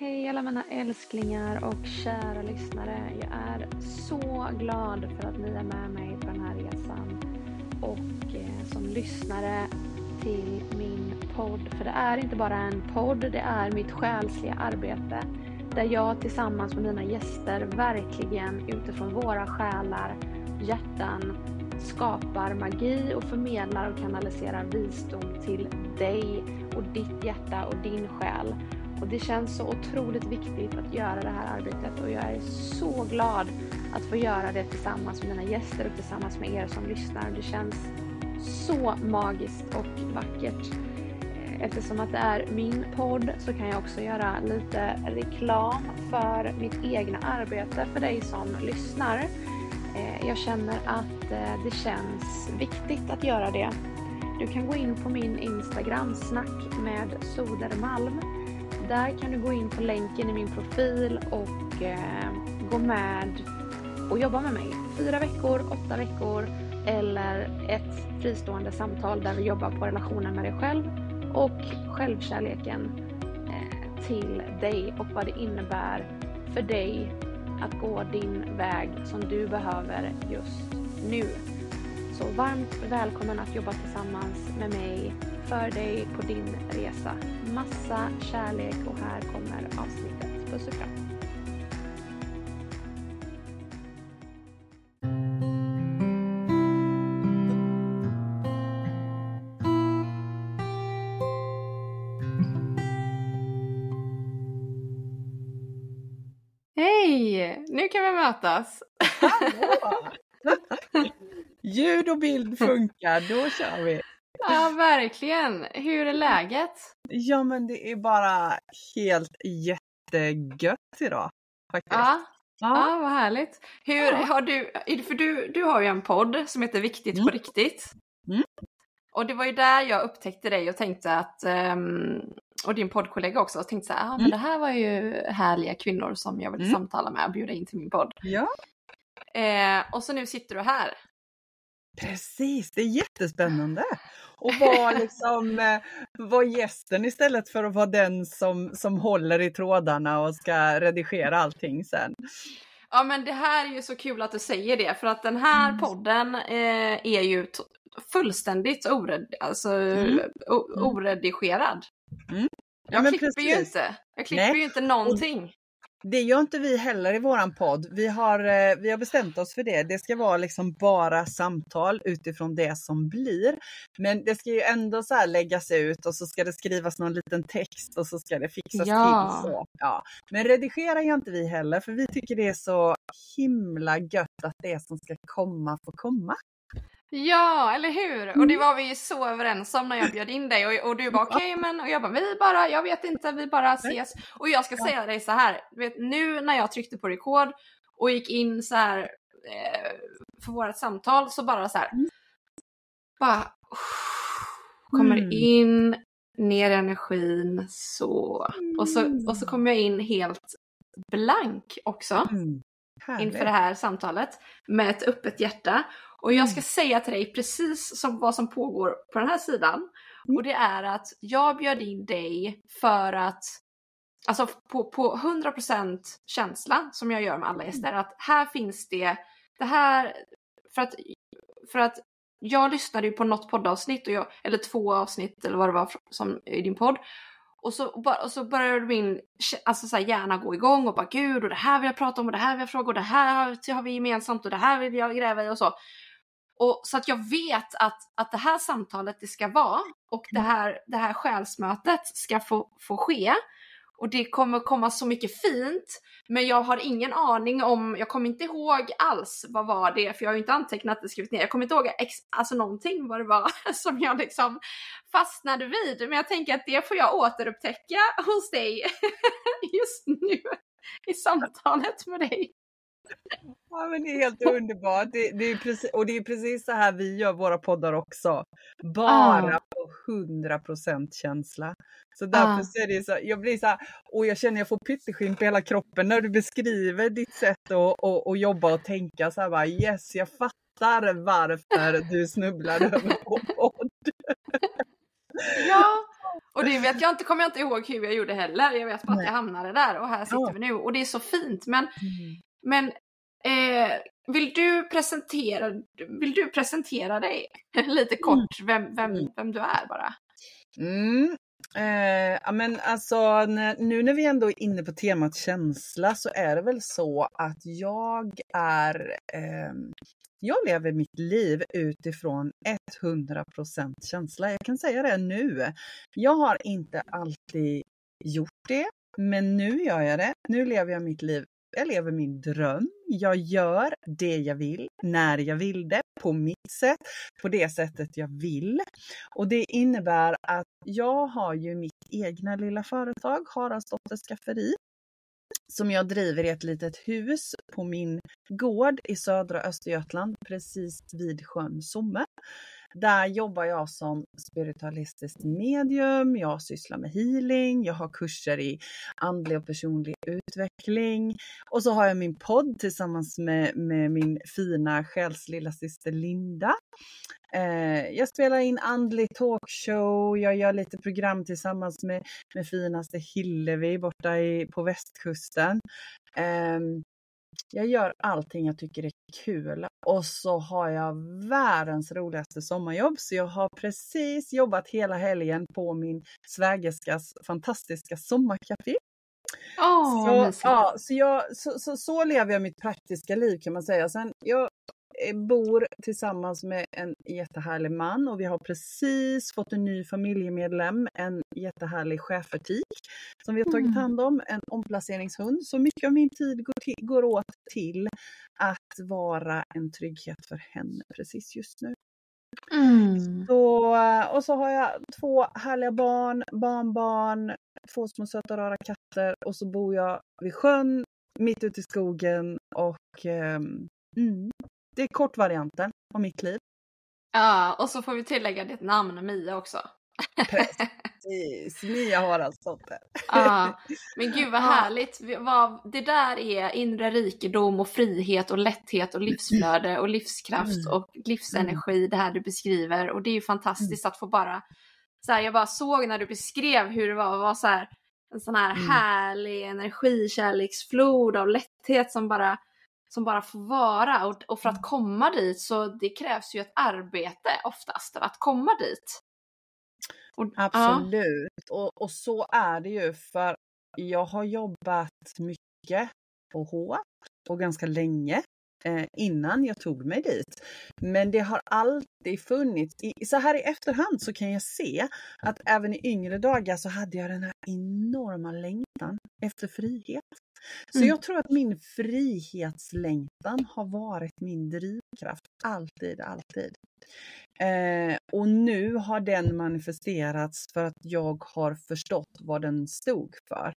Hej alla mina älsklingar och kära lyssnare. Jag är så glad för att ni är med mig på den här resan och eh, som lyssnare till min podd. För det är inte bara en podd, det är mitt själsliga arbete där jag tillsammans med mina gäster verkligen utifrån våra själar, hjärtan skapar magi och förmedlar och kanaliserar visdom till dig och ditt hjärta och din själ. Och det känns så otroligt viktigt att göra det här arbetet och jag är så glad att få göra det tillsammans med mina gäster och tillsammans med er som lyssnar. Det känns så magiskt och vackert. Eh, Eftersom att det är min podd så kan jag också göra lite reklam för mitt egna arbete för dig som lyssnar. Eh, jag känner att eh, det känns viktigt att göra det. Du kan gå in på min Instagram, snack med Sodermalm där kan du gå in på länken i min profil och eh, gå med och jobba med mig. Fyra veckor, åtta veckor eller ett fristående samtal där vi jobbar på relationen med dig själv och självkärleken eh, till dig och vad det innebär för dig att gå din väg som du behöver just nu. Så varmt välkommen att jobba tillsammans med mig för dig på din resa. Massa kärlek och här kommer avsnittet. Puss och kram! Hej! Nu kan vi mötas. Ljud och bild funkar, då kör vi. Ja, verkligen. Hur är läget? Ja, men det är bara helt jättegött idag. Faktiskt. Ja, ja. ja vad härligt. Hur ja. har du, för du, du har ju en podd som heter Viktigt mm. på riktigt. Mm. Och det var ju där jag upptäckte dig och tänkte att, um, och din poddkollega också, och tänkte så här, ah, men mm. det här var ju härliga kvinnor som jag vill mm. samtala med och bjuda in till min podd. Ja. Eh, och så nu sitter du här. Precis, det är jättespännande. Och vara liksom, eh, var gästen istället för att vara den som, som håller i trådarna och ska redigera allting sen. Ja men det här är ju så kul att du säger det för att den här mm. podden eh, är ju fullständigt ored, alltså, mm. oredigerad. Mm. Jag ja, klipper precis. ju inte. Jag klipper Nej. ju inte någonting. Det gör inte vi heller i våran podd. Vi har, eh, vi har bestämt oss för det. Det ska vara liksom bara samtal utifrån det som blir. Men det ska ju ändå så läggas ut och så ska det skrivas någon liten text och så ska det fixas ja. till. Så. Ja. Men redigerar gör inte vi heller för vi tycker det är så himla gött att det som ska komma får komma. Ja, eller hur? Och det mm. var vi så överens om när jag bjöd in dig och, och du bara okej okay, men och jag bara vi bara, jag vet inte, vi bara ses. Och jag ska säga dig så här, vet, nu när jag tryckte på rekord och gick in så här eh, för vårt samtal så bara så här, mm. bara kommer mm. in, ner energin så och så och så kommer jag in helt blank också mm. inför det här samtalet med ett öppet hjärta och jag ska mm. säga till dig precis som vad som pågår på den här sidan. Mm. Och det är att jag bjöd in dig för att, alltså på, på 100% känsla som jag gör med alla gäster, att här finns det, det här, för att, för att jag lyssnade ju på något poddavsnitt, och jag, eller två avsnitt eller vad det var som i din podd. Och så, och så började min alltså så här, hjärna gå igång och bara gud och det här vill jag prata om och det här vill jag fråga och det här har vi gemensamt och det här vill jag gräva i och så. Och, så att jag vet att, att det här samtalet det ska vara och det mm. här, det här själsmötet ska få, få ske. Och det kommer komma så mycket fint, men jag har ingen aning om, jag kommer inte ihåg alls vad var det, för jag har ju inte antecknat det skrivit ner. Jag kommer inte ihåg ex, alltså någonting vad det var som jag liksom fastnade vid. Men jag tänker att det får jag återupptäcka hos dig just nu i samtalet med dig. Ja, men det är helt underbart. Det, det, är precis, och det är precis så här vi gör våra poddar också. Bara ah. på 100% känsla. Så därför ah. så är det så, jag blir så här, och jag känner jag får pytteskinn på hela kroppen när du beskriver ditt sätt att och, och jobba och tänka så här bara yes, jag fattar varför du snubblade över vår podd. Ja, Och det vet jag inte, kommer jag inte ihåg hur jag gjorde heller. Jag vet bara Nej. att jag hamnade där och här sitter Ja. vi nu. Och det är så fint. Men, Mm. Men eh, vill, du presentera, vill du presentera dig lite kort? Vem, vem, Mm. vem du är bara? Mm. Eh, ja, men alltså när, nu när vi ändå är inne på temat känsla så är det väl så att jag är ehm, jag lever mitt liv utifrån 100% känsla. Jag kan säga det nu. Jag har inte alltid gjort det, men nu gör jag det. Nu lever jag mitt liv. Jag lever min dröm. Jag gör det jag vill, när jag vill det, på mitt sätt, på det sättet jag vill. Och det innebär att jag har ju mitt egna lilla företag, Haraldsdotters skafferi, som jag driver i ett litet hus på min gård i södra Östergötland, precis vid sjön Somme. Där jobbar jag som spiritualistiskt medium, jag sysslar med healing, jag har kurser i andlig och personlig utveckling och så har jag min podd tillsammans med, med min fina själslilla syster Linda. Eh, jag spelar in andlig talkshow, jag gör lite program tillsammans med, med finaste Hillevi borta i, på västkusten. Ehm, jag gör allting jag tycker är kul och så har jag världens roligaste sommarjobb. Så jag har precis jobbat hela helgen på min svägerskas fantastiska sommarcafé. Åh, så, ja, så, jag, så, så, så lever jag mitt praktiska liv kan man säga. Sen, jag bor tillsammans med en jättehärlig man och vi har precis fått en ny familjemedlem, en jättehärlig schäfertik som vi har tagit Mm. hand om, en omplaceringshund. Så mycket av min tid går, till, går åt till att vara en trygghet för henne precis just nu. Mm. Så, eh, och så har jag två härliga barn, barnbarn, två små söta rara katter och så bor jag vid sjön, mitt ute i skogen och ehm, mm, det är kortvarianten av mitt liv. Ja, och så får vi tillägga ditt namn Mia också. Precis, Mia Haraldsdotter. Ja, men gud vad härligt. Det där är inre rikedom och frihet och lätthet och livsflöde och livskraft Mm. och livsenergi, det här du beskriver. Och det är ju fantastiskt att få bara, så här, jag bara såg när du beskrev hur det var, det var så här, en sån här Mm. härlig energikärleksflod av lätthet som bara, som bara får vara. Och, och för att komma dit så det krävs ju ett arbete oftast för att komma dit. Och, ja. Absolut, och, och så är det ju för jag har jobbat mycket och hårt och ganska länge innan jag tog mig dit. Men det har alltid funnits, i, så här i efterhand så kan jag se att även i yngre dagar så hade jag den här enorma längtan efter frihet. Så Mm. jag tror att min frihetslängtan har varit min drivkraft, alltid, alltid. Eh, och nu har den manifesterats för att jag har förstått vad den stod för.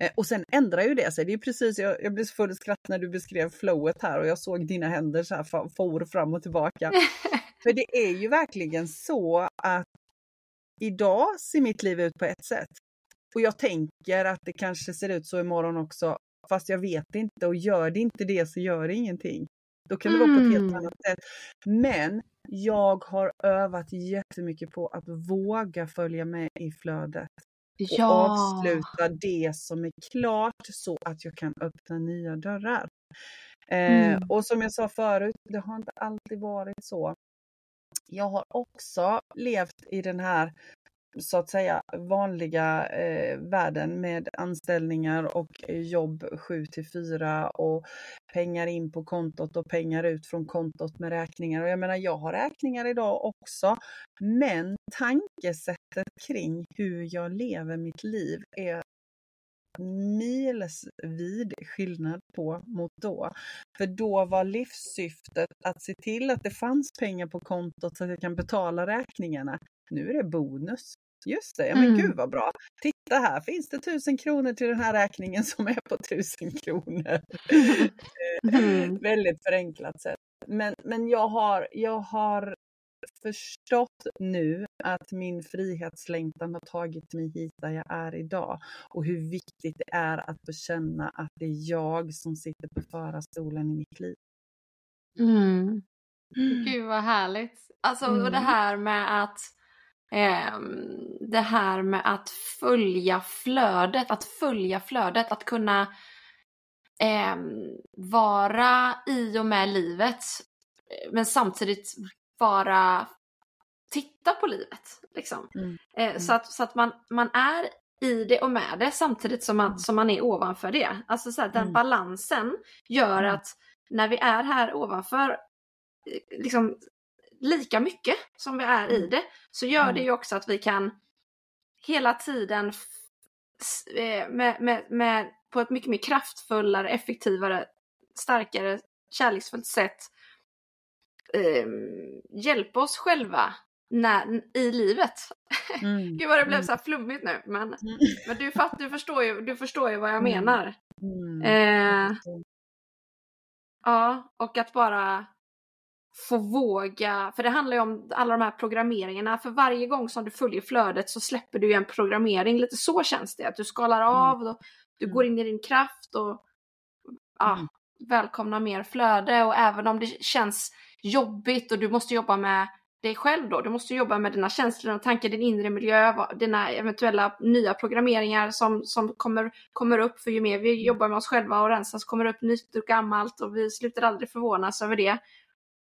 Eh, och sen ändrar ju det sig. Det är precis, jag, jag blev så full skratt när du beskrev flowet här och jag såg dina händer så här for fram och tillbaka. för det är ju verkligen så att idag ser mitt liv ut på ett sätt. Och jag tänker att det kanske ser ut så imorgon också, fast jag vet inte och gör det inte det så gör det ingenting. Då kan det vara på ett helt Mm. annat sätt. Men jag har övat jättemycket på att våga följa med i flödet och avsluta det som är klart så att jag kan öppna nya dörrar. Eh, Mm. och som jag sa förut, det har inte alltid varit så. Jag har också levt i den här så att säga vanliga eh, världen med anställningar och eh, jobb 7 till 4 och pengar in på kontot och pengar ut från kontot med räkningar. Och jag menar, jag har räkningar idag också, men tankesättet kring hur jag lever mitt liv är milsvid skillnad på mot då. För då var livssyftet att se till att det fanns pengar på kontot så att jag kan betala räkningarna. Nu är det bonus. Just det, ja men Mm. gud vad bra. Titta här finns det tusen kronor till den här räkningen som är på tusen kronor. Mm. Väldigt förenklat sätt. Men, men jag, har, jag har förstått nu att min frihetslängtan har tagit mig hit där jag är idag. Och hur viktigt det är att få känna att det är jag som sitter på förarstolen i mitt liv. Mm. Gud vad härligt. Alltså och det Mm. här med att eh, det här med att följa flödet, att följa flödet, att kunna eh, vara i och med livet men samtidigt vara titta på livet. Liksom. Mm. Eh, Mm. så att, så att man, man är i det och med det samtidigt som man, som man är ovanför det. Alltså så här, den Mm. balansen gör Mm. att när vi är här ovanför eh, liksom lika mycket som vi är i Mm. det så gör det Mm. ju också att vi kan hela tiden eh, med, med, med, på ett mycket mer kraftfullare, effektivare, starkare, kärleksfullt sätt eh, hjälpa oss själva när, i livet. Mm. Gud vad det blev Mm. så här flummigt nu men, Mm. men du, fatt, du, förstår ju, du förstår ju vad jag Mm. menar. Mm. Eh, ja, och att bara få våga, för det handlar ju om alla de här programmeringarna. För varje gång som du följer flödet så släpper du ju en programmering. Lite så känns det. Att du skalar av, och du Mm. går in i din kraft och ja, Mm. Välkomnar mer flöde. Och även om det känns jobbigt och du måste jobba med dig själv då. Du måste jobba med dina känslor och tankar, din inre miljö, dina eventuella nya programmeringar som, som kommer, kommer upp. För ju mer vi jobbar med oss själva och rensar så kommer det upp nytt och gammalt och vi slutar aldrig förvånas över det.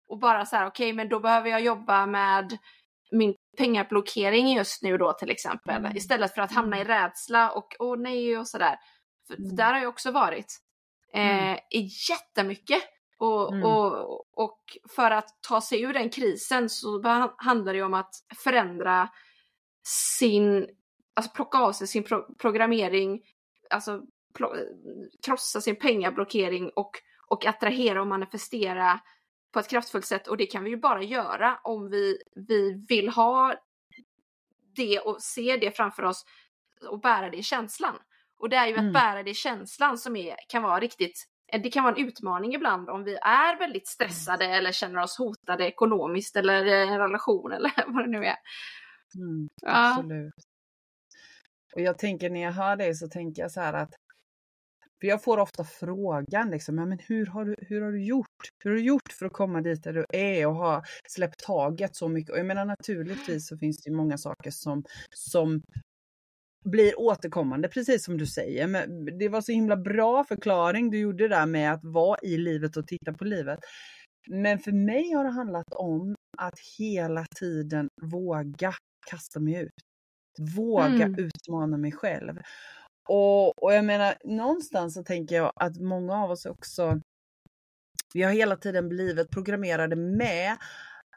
Och bara så här, okej, men då behöver jag jobba med min pengablockering just nu då till exempel. Mm. Istället för att hamna i rädsla och åh nej och sådär. För Mm. där har jag också varit. Eh, Mm. i jättemycket. Och, Mm. och, och för att ta sig ur den krisen så handlar det om att förändra sin, alltså plocka av sig sin pro- programmering, alltså krossa sin pengablockering och, och attrahera och manifestera på ett kraftfullt sätt. Och det kan vi ju bara göra om vi, vi vill ha det och se det framför oss och bära det i känslan. Och det är ju att Mm. bära det i känslan som är, kan vara riktigt det kan vara en utmaning ibland om vi är väldigt stressade eller känner oss hotade ekonomiskt eller i en relation eller vad det nu är. Mm. Ja. Absolut. Och jag tänker när jag hör det så tänker jag så här att för jag får ofta frågan liksom, ja, men hur har, du, hur har du gjort? Hur har du gjort för att komma dit där du är och ha släppt taget så mycket? Och jag menar naturligtvis så finns det ju många saker som, som blir återkommande, precis som du säger. Men det var så himla bra förklaring du gjorde där med att vara i livet och titta på livet. Men för mig har det handlat om att hela tiden våga kasta mig ut. Våga Mm. utmana mig själv. Och, och jag menar, någonstans så tänker jag att många av oss också, vi har hela tiden blivit programmerade med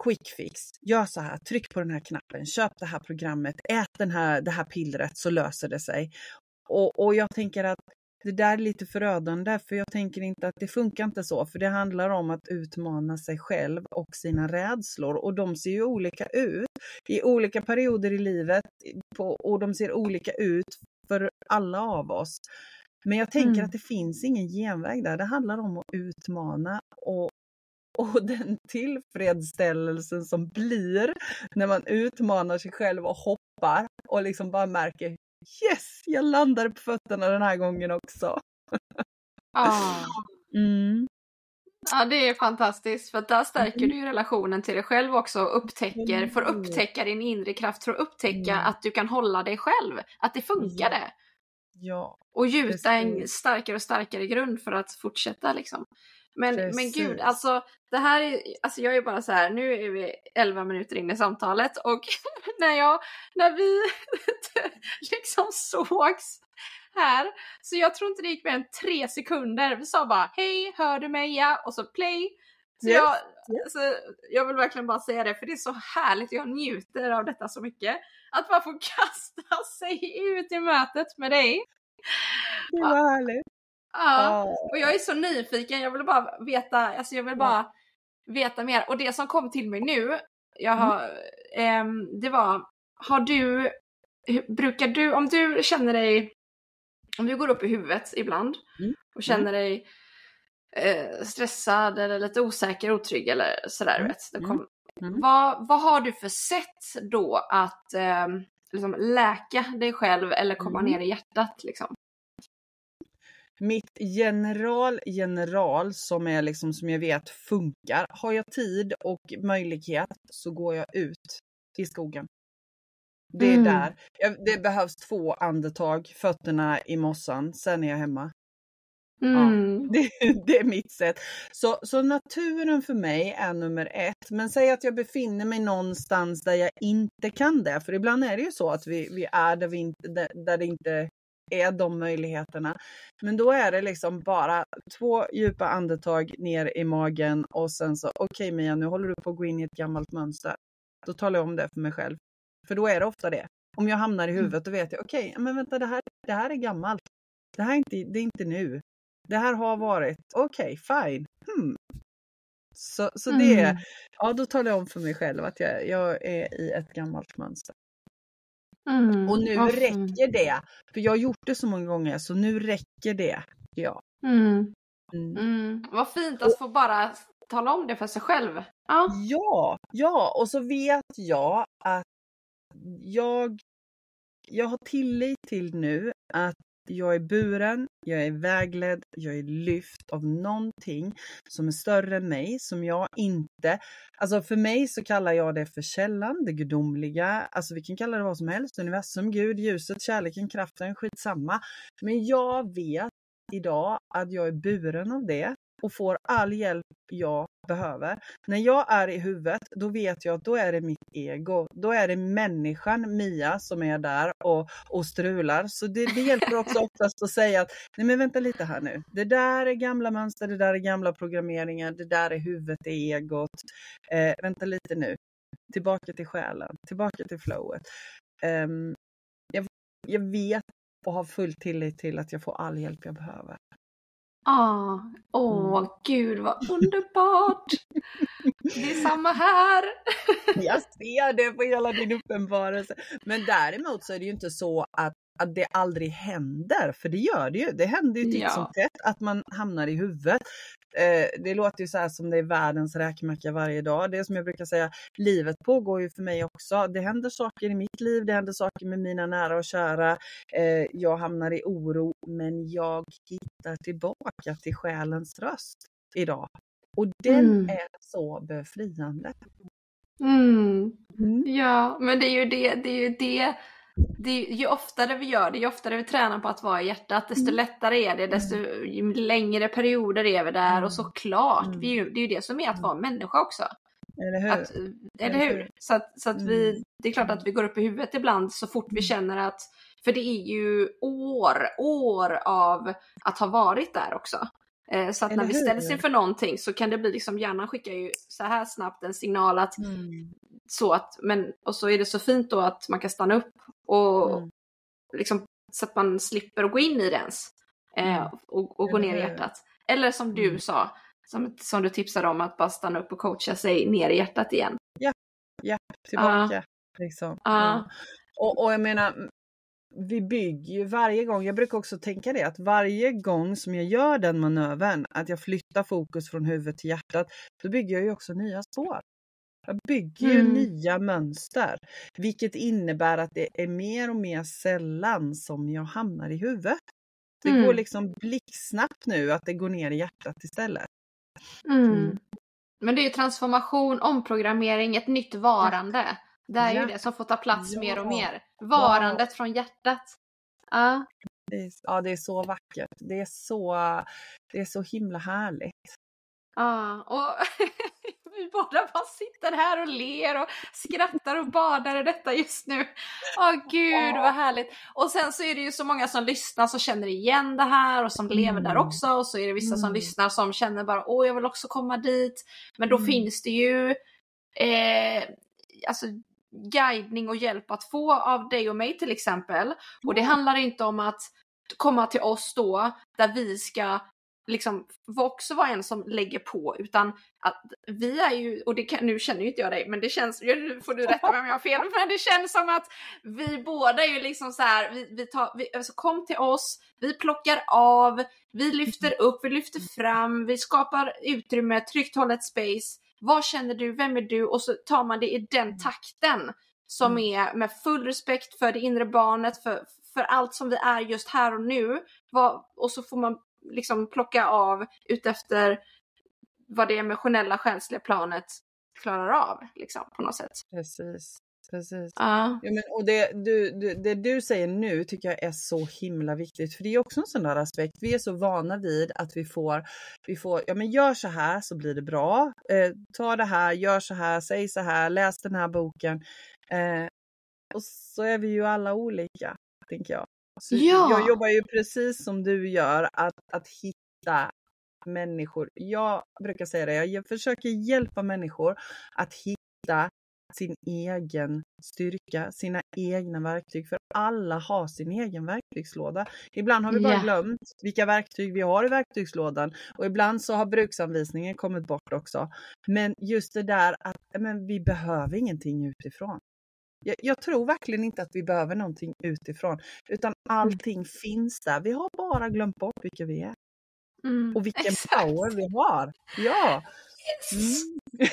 quick fix. Gör så här, tryck på den här knappen, köp det här programmet, ät den här, det här pillret så löser det sig. Och, och jag tänker att det där är lite förödande för jag tänker inte att det funkar inte så för det handlar om att utmana sig själv och sina rädslor och de ser ju olika ut i olika perioder i livet på, och de ser olika ut för alla av oss. Men jag tänker Mm. att det finns ingen genväg där. Det handlar om att utmana och, och den tillfredsställelsen som blir när man utmanar sig själv och hoppar och liksom bara märker Yes, jag landade på fötterna den här gången också. Ja. Mm. ja, det är fantastiskt för där stärker du ju relationen till dig själv också och upptäcker, får upptäcka din inre kraft för att upptäcka Mm. att du kan hålla dig själv, att det funkade. Ja, Och gjuta en starkare och starkare grund för att fortsätta liksom. Men, men gud, alltså det här är, alltså jag är bara så här, nu är vi 11 minuter in i samtalet och när jag, när vi liksom sågs här, så jag tror inte det gick mer än tre sekunder. Vi sa bara hej, hör du mig? Ja, och så play. Så Yes, jag, alltså, jag vill verkligen bara säga det, för det är så härligt, jag njuter av detta så mycket. Att bara få kasta sig ut i mötet med dig. det var härligt. Ja. Och jag är så nyfiken, jag vill bara veta, alltså jag vill bara veta mer. Och det som kom till mig nu, jag Mm. har, ehm, det var, har du, brukar du, om du känner dig, om du går upp i huvudet ibland Mm. och känner dig eh, stressad eller lite osäker, otrygg eller sådär, Mm. vet. Mm. kom, Mm. vad, vad har du för sätt då att ehm, liksom läka dig själv eller komma Mm. ner i hjärtat liksom? Mitt general general som är liksom som jag vet funkar. Har jag tid och möjlighet så går jag ut i skogen. Det är Mm. där. Det behövs två andetag, fötterna i mossan, sen är jag hemma. Mm. Det, det är mitt sätt. Så, så naturen för mig är nummer ett. Men säg att jag befinner mig någonstans där jag inte kan det. För ibland är det ju så att vi, vi är där, vi inte, där, där det inte är de möjligheterna. Men då är det liksom bara två djupa andetag ner i magen och sen så, okej Mia, nu håller du på att gå in i ett gammalt mönster. Då talar jag om det för mig själv. För då är det ofta det. Om jag hamnar i huvudet då vet jag, okej, men vänta det här, det här är gammalt. Det här är inte, det är inte nu. Det här har varit, okej, fine. Hmm. Så, så det, Mm. ja då talar jag om för mig själv att jag, jag är i ett gammalt mönster. Mm. Och nu fint. räcker det. För jag har gjort det så många gånger så nu räcker det. Ja. Mm. Mm. Mm, vad fint att få bara tala om det för sig själv. Ja. Ja, ja, och så vet jag att jag, jag har tillit till nu att jag är buren, jag är vägledd, jag är lyft av någonting som är större än mig, som jag inte... Alltså för mig så kallar jag det för källan, det gudomliga. Alltså vi kan kalla det vad som helst, universum, Gud, ljuset, kärleken, kraften, skitsamma. Men jag vet idag att jag är buren av det och får all hjälp jag behöver. När jag är i huvudet, då vet jag att då är det mitt ego. Då är det människan Mia som är där och, och strular. Så det, det hjälper också oftast att säga att nej men vänta lite här nu. Det där är gamla mönster, det där är gamla programmeringar, det där är huvudet, det är egot. Eh, vänta lite nu. Tillbaka till själen, tillbaka till flowet. Ehm, jag, jag vet och har full tillit till att jag får all hjälp jag behöver. Ah, åh, Mm. gud vad underbart! Det är samma här! Jag ser det på hela din uppenbarelse. Men däremot så är det ju inte så att, att det aldrig händer, för det gör det ju. Det händer ju titt Ja. som tätt att man hamnar i huvudet. Eh, det låter ju så här som det är världens räkmacka varje dag. Det är som jag brukar säga, livet pågår ju för mig också. Det händer saker i mitt liv, det händer saker med mina nära och kära. Eh, jag hamnar i oro, men jag hittar tillbaka till själens röst idag. Och den Mm. är så befriande. Mm. Mm. Ja, men det är ju det, det är ju det. Det ju oftare vi gör det, ju oftare vi tränar på att vara i hjärtat, desto Mm. lättare är det, desto ju längre perioder är vi där Mm. och såklart, Mm. vi det är ju det som är att vara människa också. Eller hur? Att, eller Eller hur? Så att, så att vi, Mm. det är klart att vi går upp i huvudet ibland så fort vi känner att, för det är ju år, år av att ha varit där också. Eh, Så att när vi ställs inför någonting så kan det bli liksom, hjärnan skickar ju så här snabbt en signal att Mm. så att, men, och så är det så fint då att man kan stanna upp och Mm. liksom, så att man slipper gå in i det ens. Eh, Mm. och, och gå ner i hjärtat. Eller som du Mm. sa, som, som du tipsade om, att bara stanna upp och coacha sig ner i hjärtat igen. Tillbaka. Liksom. Ja. Ja. Och, och jag menar, vi bygger ju varje gång, jag brukar också tänka det, att varje gång som jag gör den manövern, att jag flyttar fokus från huvudet till hjärtat, då bygger jag ju också nya spår. Jag bygger ju Mm. nya mönster, vilket innebär att det är mer och mer sällan som jag hamnar i huvudet. Det Mm. går liksom blixtsnabbt nu att det går ner i hjärtat istället. Mm. Men det är ju transformation, omprogrammering, ett nytt varande. Det är Ja. ju det som får ta plats Ja. mer och mer. Varandet från hjärtat. Ja. Det är, ja, det är så vackert. Det är så, det är så himla härligt. Ja, och vi båda bara sitter här och ler och skrattar och badar i detta just nu. Åh gud vad härligt! Och sen så är det ju så många som lyssnar som känner igen det här och som lever där Mm. också och så är det vissa som Mm. lyssnar som känner bara åh jag vill också komma dit. Men då Mm. finns det ju eh, alltså guidning och hjälp att få av dig och mig till exempel. Och det handlar inte om att komma till oss då där vi ska liksom också vara en som lägger på utan att vi är ju, och det kan, nu känner ju inte jag dig men det känns, nu får du rätta mig om jag har fel, men det känns som att vi båda är ju liksom så här, vi, vi tar, vi, alltså kom till oss, vi plockar av, vi lyfter upp, vi lyfter fram, vi skapar utrymme, tryggt hållet space. Vad känner du, vem är du? Och så tar man det i den takten som är med full respekt för det inre barnet, för, för allt som vi är just här och nu. Vad, och så får man liksom plocka av utefter vad det emotionella själsliga planet klarar av liksom på något sätt. Precis. precis. Ja. Ja, men, och det du, du, det du säger nu tycker jag är så himla viktigt, för det är också en sån där aspekt. Vi är så vana vid att vi får, vi får, ja men gör så här så blir det bra. Eh, ta det här, gör så här, säg så här, läs den här boken. Eh, och så är vi ju alla olika, tänker jag. Så Ja. Jag jobbar ju precis som du gör, att, att hitta människor. Jag brukar säga det, jag försöker hjälpa människor att hitta sin egen styrka, sina egna verktyg. För alla har sin egen verktygslåda. Ibland har vi bara Ja. glömt vilka verktyg vi har i verktygslådan och ibland så har bruksanvisningen kommit bort också. Men just det där att men vi behöver ingenting utifrån. Jag, jag tror verkligen inte att vi behöver någonting utifrån, utan allting finns där. Vi har bara glömt bort vilka vi är Mm. och vilken Exakt. power vi har. Ja! Mm.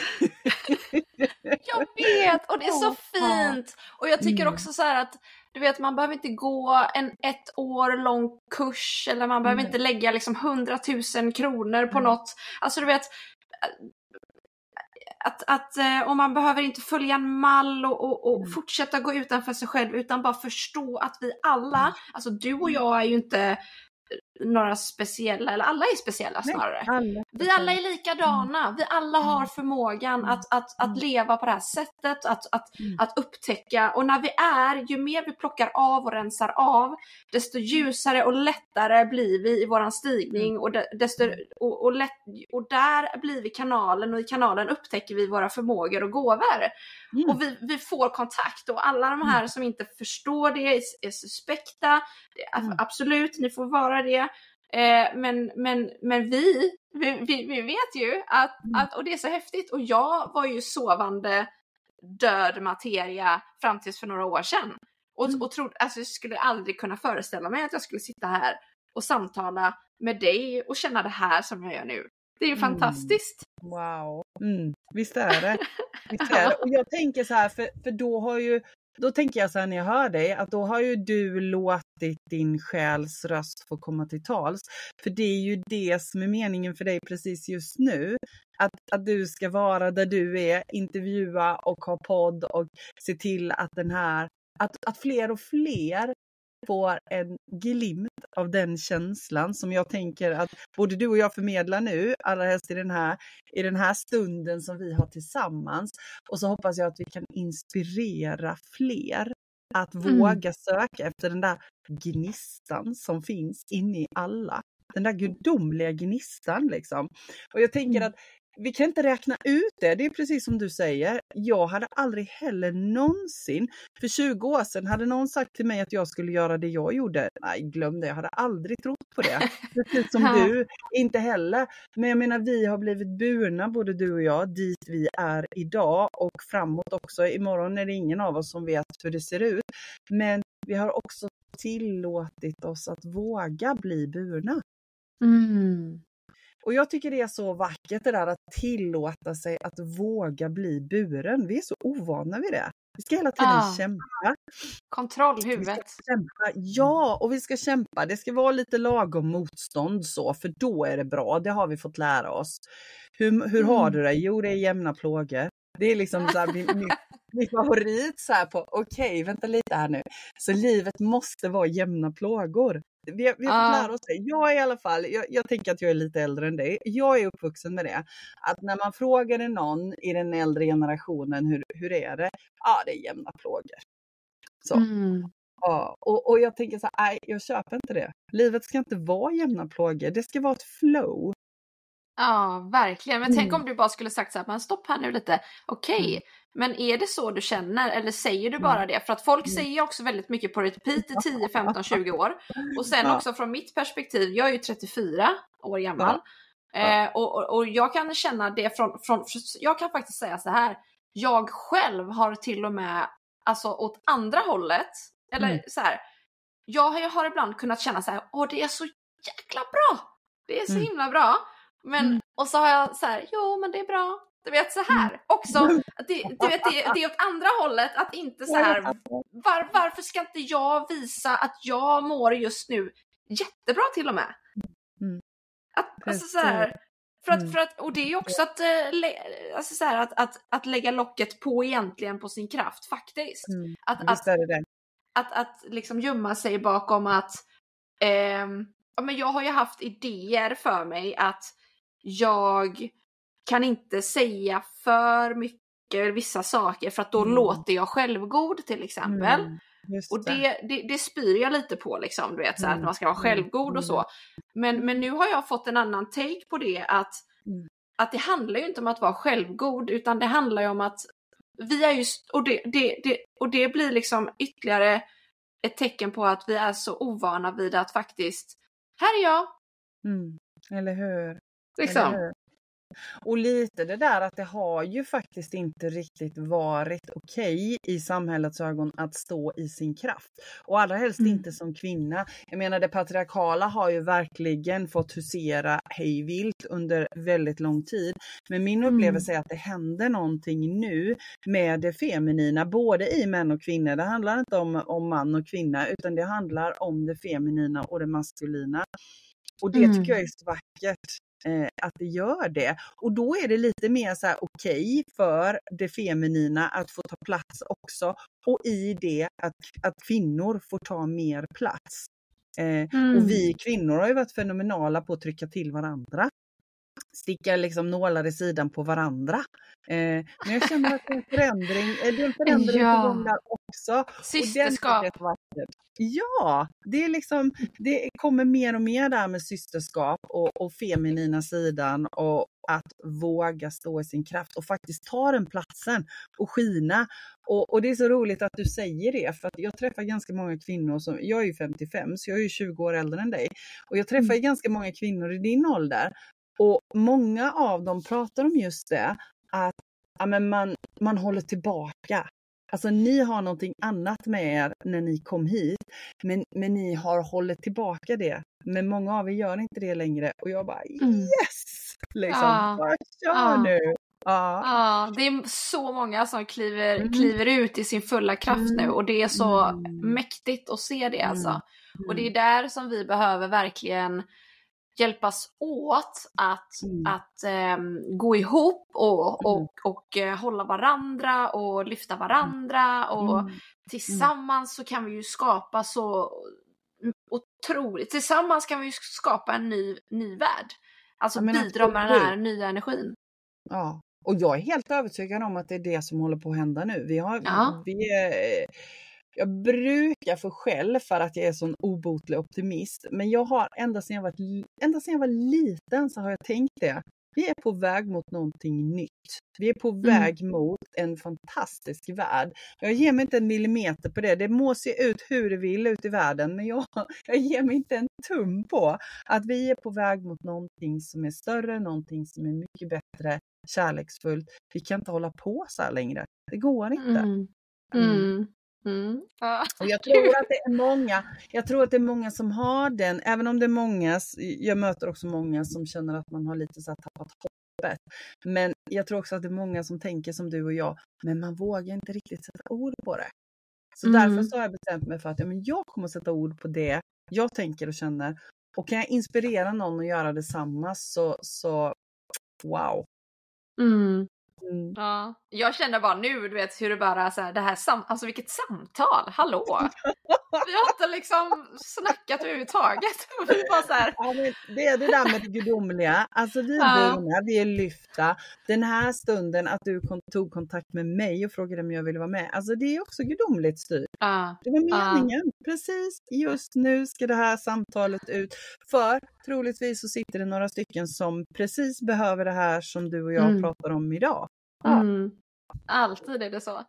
Jag vet! Och det är så fint! Och jag tycker Mm. också så här att du vet, man behöver inte gå en ett år lång kurs eller man behöver Nej. inte lägga liksom hundratusen kronor på Mm. något. Alltså du vet, att, att eh, och man behöver inte följa en mall och, och, och Mm. fortsätta gå utanför sig själv utan bara förstå att vi alla, Mm. alltså du och jag är ju inte några speciella, eller alla är speciella Nej, snarare. alla. Vi alla är likadana, vi alla har Mm. förmågan Mm. att, att, att Mm. leva på det här sättet, att, att, Mm. att upptäcka. Och när vi är, ju mer vi plockar av och rensar av, desto ljusare och lättare blir vi i våran stigning och, de, desto, och, och, lätt, och där blir vi kanalen och i kanalen upptäcker vi våra förmågor och gåvor. Mm. Och vi, vi får kontakt och alla de här som inte förstår det är, är suspekta. Mm. Absolut, ni får vara det. Eh, men, men, men vi, vi, vi, vet ju att, Mm. att, och det är så häftigt, och jag var ju sovande död materia fram tills för några år sedan. Och, Mm. och trodde, alltså jag skulle aldrig kunna föreställa mig att jag skulle sitta här och samtala med dig och känna det här som jag gör nu. Det är ju Mm. fantastiskt. Wow, mm, visst är det. Visst är det. Och jag tänker så här, för, för då har ju, då tänker jag så här när jag hör dig, att då har ju du låtit din själs röst få komma till tals. För det är ju det som är meningen för dig precis just nu. Att, att du ska vara där du är, intervjua och ha podd och se till att den här, att, att fler och fler får en glimt av den känslan som jag tänker att både du och jag förmedlar nu, allra helst i den här, i den här stunden som vi har tillsammans. Och så hoppas jag att vi kan inspirera fler att Mm. våga söka efter den där gnistan som finns inne i alla. Den där gudomliga gnistan liksom. Och jag tänker Mm. att vi kan inte räkna ut det. Det är precis som du säger. Jag hade aldrig heller någonsin, för 20 år sedan, hade någon sagt till mig att jag skulle göra det jag gjorde. Nej, glöm det. Jag hade aldrig trott på det. Precis som du, inte heller. Men jag menar, vi har blivit burna, både du och jag, dit vi är idag och framåt också. Imorgon är det ingen av oss som vet hur det ser ut. Men vi har också tillåtit oss att våga bli burna. Mm. Och jag tycker det är så vackert det där att tillåta sig att våga bli buren. Vi är så ovana vid det. Vi ska hela tiden Ah. kämpa. Kontroll Vi ska huvudet. kämpa. Ja, och vi ska kämpa. Det ska vara lite lagom motstånd så, för då är det bra. Det har vi fått lära oss. Hur, hur har Mm. du det? Jo, det är jämna plågor. Det är liksom så här, min, min, favorit så här på, okej, vänta lite här nu. Så livet måste vara jämna plågor. Vi, vi har fått lära oss det. Jag i alla fall, jag, jag tänker att jag är lite äldre än dig. Jag är uppvuxen med det. Att när man frågade någon i den äldre generationen, hur, hur är det? Ja, det är jämna plågor. Så. Mm. Ja, och, och jag tänker så här, nej, jag köper inte det. Livet ska inte vara jämna plågor, det ska vara ett flow. Ja, verkligen. Men tänk Mm. om du bara skulle sagt så här, men stopp här nu lite. Okej, Mm. men är det så du känner eller säger du bara det? För att folk Mm. säger också väldigt mycket på repeat i 10, 15, 20 år. Och sen också från mitt perspektiv, jag är ju 34 år gammal. Eh, och, och, och jag kan känna det från, från, jag kan faktiskt säga så här. Jag själv har till och med, alltså åt andra hållet, eller Mm. så här. Jag, har- jag har ibland kunnat känna så här, åh det är så jäkla bra! Det är så Mm. himla bra. Men, Mm. och så har jag så här, jo men det är bra. Du vet så här också, att det, du vet, det, det är åt andra hållet att inte så här, var, varför ska inte jag visa att jag mår just nu jättebra till och med? Mm. Att, alltså så här, För att, Mm. för att, och det är ju också att, eh, alltså så här, att, att, att lägga locket på egentligen på sin kraft faktiskt. Mm. Att, att, det att, att liksom gömma sig bakom att ehm, ja, men jag har ju haft idéer för mig att jag kan inte säga för mycket vissa saker för att då Mm. låter jag självgod till exempel. Mm. Just Och det, det, det spyr jag lite på liksom, du vet så här, att Mm, man ska vara mm, självgod och så. Men, men nu har jag fått en annan take på det att, Mm. att det handlar ju inte om att vara självgod utan det handlar ju om att vi är just, och det, det, det, och det blir liksom ytterligare ett tecken på att vi är så ovana vid att faktiskt, här är jag, Mm. Eller hur? Liksom. Och lite det där att det har ju faktiskt inte riktigt varit okej i samhällets ögon att stå i sin kraft. Och allra helst Mm. inte som kvinna. Jag menar det patriarkala har ju verkligen fått husera hejvilt under väldigt lång tid. Men min Mm. upplevelse är att det händer någonting nu med det feminina, både i män och kvinnor. Det handlar inte om, om man och kvinna utan det handlar om det feminina och det maskulina. Och det Mm. tycker jag är så vackert att det gör det. Och då är det lite mer så här okej för det feminina att få ta plats också. Och i det att, att kvinnor får ta mer plats. Eh, Mm. Och vi kvinnor har ju varit fenomenala på att trycka till varandra. Sticka liksom nålar i sidan på varandra. Eh, men jag känner att det är en förändring, eh, det är en förändring Ja. på gång där också. Och den Vackert. Ja, det är liksom, det kommer mer och mer där med systerskap och, och feminina sidan och att våga stå i sin kraft och faktiskt ta den platsen och skina. Och, och det är så roligt att du säger det för att jag träffar ganska många kvinnor som, jag är ju 55 så jag är ju 20 år äldre än dig och jag träffar ju ganska många kvinnor i din ålder och många av dem pratar om just det att ja, men man, man håller tillbaka. Alltså ni har någonting annat med er när ni kom hit, men, men ni har hållit tillbaka det. Men många av er gör inte det längre och jag bara Mm. yes! Liksom, Ja. bara kör nu! Ja. Ja, det är så många som kliver, Mm. kliver ut i sin fulla kraft nu och det är så Mm. mäktigt att se det alltså. Mm. Och det är där som vi behöver verkligen hjälpas åt att, Mm. att ehm, gå ihop och, Mm. och, och eh, hålla varandra och lyfta varandra och Mm. tillsammans så kan vi ju skapa så otroligt, tillsammans kan vi ju skapa en ny, ny värld. Alltså Ja, bidra med den här nya energin. Ja, och jag är helt övertygad om att det är det som håller på att hända nu. Vi har, Ja. vi är, jag brukar få skäll för att jag är sån obotlig optimist, men jag har ända sedan jag var, ända sedan jag var liten så har jag tänkt det. Vi är på väg mot någonting nytt. Vi är på väg mot en fantastisk värld. Jag ger mig inte en millimeter på det. Det må se ut hur det vill ut i världen, men jag, jag ger mig inte en tum på att vi är på väg mot någonting som är större, någonting som är mycket bättre, kärleksfullt. Vi kan inte hålla på så här längre. Det går inte. Mm. Mm. Mm. Och jag tror att det är många, jag tror att det är många som har den, även om det är många, jag möter också många som känner att man har lite så här tappat hoppet. Men jag tror också att det är många som tänker som du och jag, men man vågar inte riktigt sätta ord på det. Så Mm. därför så har jag bestämt mig för att ja, men jag kommer att sätta ord på det jag tänker och känner. Och kan jag inspirera någon att göra detsamma så, så wow. Mm. Mm. Ja. Jag känner bara nu, du vet hur det bara så här, det här sam alltså vilket samtal, hallå! Vi har inte liksom snackat överhuvudtaget. Vi bara så här, Ja, det är det där med det gudomliga. Alltså vi är Ja. vi är lyfta. Den här stunden att du tog kontakt med mig och frågade om jag ville vara med. Alltså det är också gudomligt styrt. ja. Det var meningen. Precis, just nu ska det här samtalet ut. För troligtvis så sitter det några stycken som precis behöver det här som du och jag Mm. pratar om idag. Mm. Alltid är det så.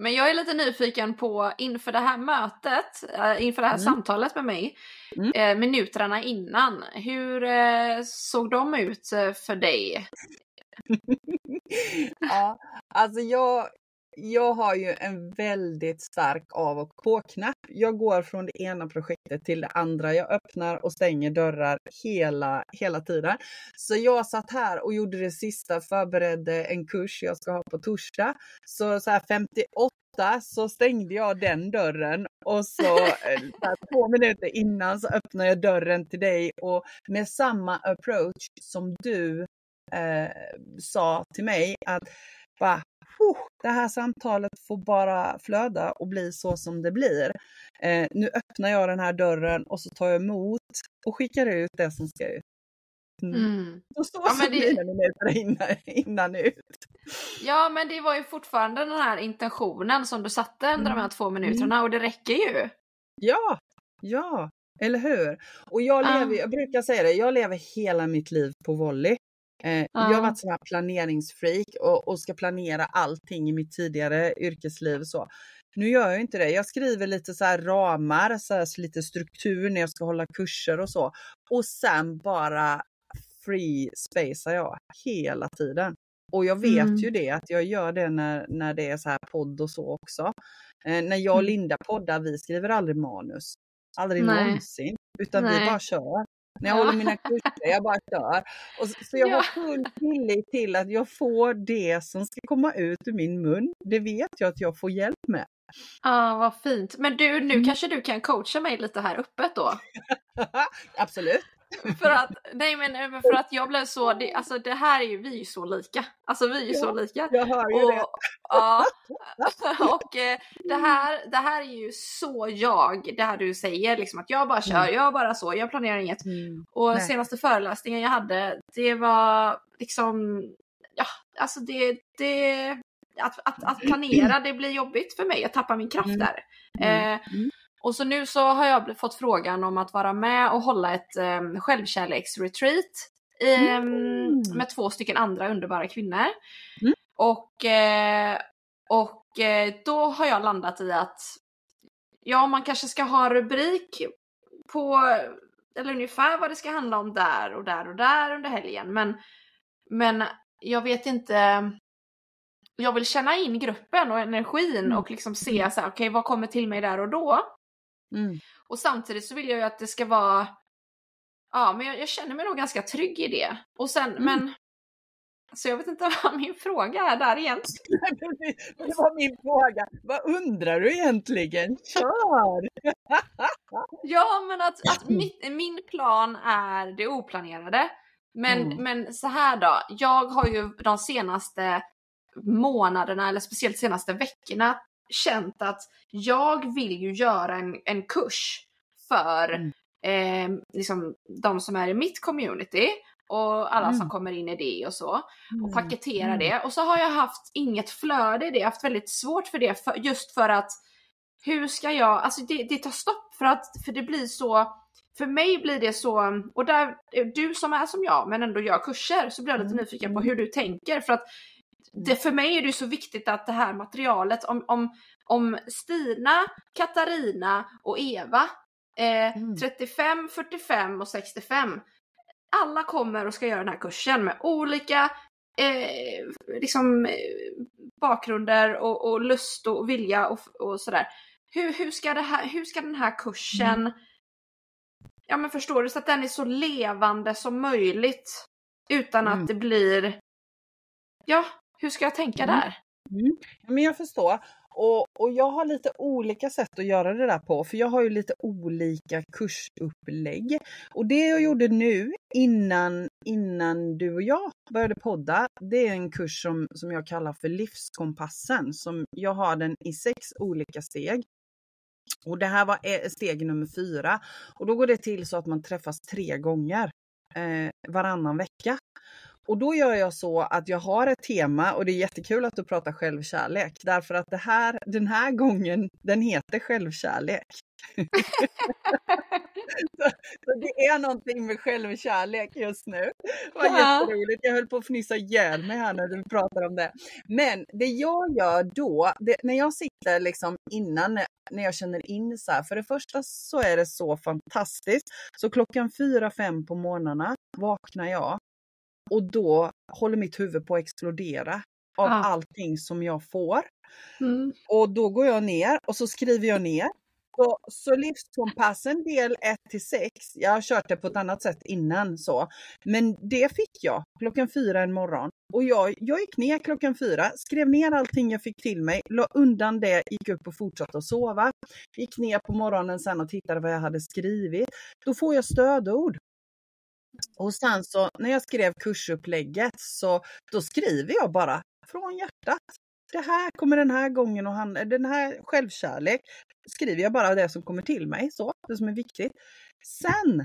Men jag är lite nyfiken på inför det här mötet, äh, inför det här Mm. samtalet med mig, Mm. eh, minuterna innan. Hur eh, såg de ut eh, för dig? ja, alltså jag, jag har ju en väldigt stark av och på-knapp. Jag går från det ena projektet till det andra. Jag öppnar och stänger dörrar hela, hela tiden. Så jag satt här och gjorde det sista, förberedde en kurs jag ska ha på torsdag. Så, så här 58 så stängde jag den dörren och så, två minuter innan så öppnade jag dörren till dig och med samma approach som du eh, sa till mig att bara, det här samtalet får bara flöda och bli så som det blir. Eh, nu öppnar jag den här dörren och så tar jag emot och skickar ut det som ska ut. Mm. Mm. Så, ja, så blir det minuter innan, innan ut. Ja, men det var ju fortfarande den här intentionen som du satte under mm. de här två minuterna mm. och det räcker ju. Ja, ja, eller hur? Och jag lever, jag brukar säga det, jag lever hela mitt liv på volley. Eh, Jag har varit sån här planeringsfreak och, och ska planera allting i mitt tidigare yrkesliv. Så. Nu gör jag inte det. Jag skriver lite så ramar, så, här, lite struktur när jag ska hålla kurser och så. Och sen bara free spacear jag hela tiden. Och jag vet mm. ju det att jag gör det när, när det är så här podd och så också. Eh, när jag och mm. Linda poddar, vi skriver aldrig manus. Aldrig Nej. någonsin. Utan Nej. vi bara kör. När jag ja. håller mina kurser, jag bara kör. Och så, så jag ja. har full tillit till att jag får det som ska komma ut ur min mun. Det vet jag att jag får hjälp med. Ja, ah, vad fint. Men du, nu mm. kanske du kan coacha mig lite här öppet då? Absolut för att, nej men för att jag blev så, det, alltså det här är ju, vi är ju så lika. Alltså vi är ju ja, så lika. Jag hör ju och, det. Ja, och eh, det här, det här är ju så jag, det här du säger liksom att jag bara kör, mm. jag bara så, jag planerar inget. Mm. Och nej. senaste föreläsningen jag hade, det var liksom, ja alltså det, det att, att, att planera, det blir jobbigt för mig, jag tappar min kraft mm. där. Mm. Eh, mm. Och så nu så har jag fått frågan om att vara med och hålla ett um, självkärleksretreat um, mm. med två stycken andra underbara kvinnor. Mm. Och, eh, och eh, då har jag landat i att ja, man kanske ska ha rubrik på eller ungefär vad det ska handla om där och där och där under helgen. Men, men jag vet inte. Jag vill känna in gruppen och energin mm. och liksom se så här, okej, okay, vad kommer till mig där och då? Mm. Och samtidigt så vill jag ju att det ska vara, ja men jag, jag känner mig nog ganska trygg i det. Och sen, mm. men så jag vet inte vad min fråga är där egentligen. det var min fråga. Vad undrar du egentligen? Kör! ja, men att, att mitt, min plan är det oplanerade. Men, mm. men så här då, jag har ju de senaste månaderna eller speciellt senaste veckorna känt att jag vill ju göra en, en kurs för mm. eh, liksom de som är i mitt community och alla mm. som kommer in i det och så. Och mm. paketera mm. det. Och så har jag haft inget flöde i det, jag har haft väldigt svårt för det för, just för att hur ska jag, alltså det, det tar stopp för att, för det blir så för mig blir det så, och där, du som är som jag men ändå gör kurser, så blir jag lite mm. nyfiken på hur du tänker. För att det, för mig är det så viktigt att det här materialet, om, om, om Stina, Katarina och Eva, eh, mm. 35, 45 och 65, alla kommer och ska göra den här kursen med olika eh, liksom, eh, bakgrunder och, och, lust och vilja och, och sådär. Hur, hur, ska det här, hur ska den här kursen, mm. ja men förstår du, så att den är så levande som möjligt utan mm. att det blir, ja, hur ska jag tänka mm. där? Mm. Men jag förstår. Och, och jag har lite olika sätt att göra det där på, för jag har ju lite olika kursupplägg. Och det jag gjorde nu innan, innan du och jag började podda, det är en kurs som, som jag kallar för livskompassen. Som jag har den i sex olika steg. Och det här var eh, steg nummer fyra. Och då går det till så att man träffas tre gånger eh, varannan vecka. Och då gör jag så att jag har ett tema och det är jättekul att du pratar självkärlek därför att det här, den här gången, den heter självkärlek. så, så, det är någonting med självkärlek just nu. Det var ja. jätteroligt. Jag höll på att fnysa ihjäl mig här när du pratar om det. Men det jag gör då, det, när jag sitter liksom innan, när jag känner in så här, för det första så är det så fantastiskt. Så klockan fyra, fem på morgnarna vaknar jag och då håller mitt huvud på att explodera av ah. allting som jag får. Mm. Och då går jag ner och så skriver jag ner. Så, så livskompassen del 1 till 6, jag har kört det på ett annat sätt innan så, men det fick jag klockan fyra en morgon. Och jag, jag gick ner klockan fyra, skrev ner allting jag fick till mig, la undan det, gick upp och fortsatte att sova. Gick ner på morgonen sen och tittade vad jag hade skrivit. Då får jag stödord. Och sen så när jag skrev kursupplägget så då skriver jag bara från hjärtat. Det här kommer den här gången och handla, den här självkärlek. Skriver jag bara det som kommer till mig, så, det som är viktigt. Sen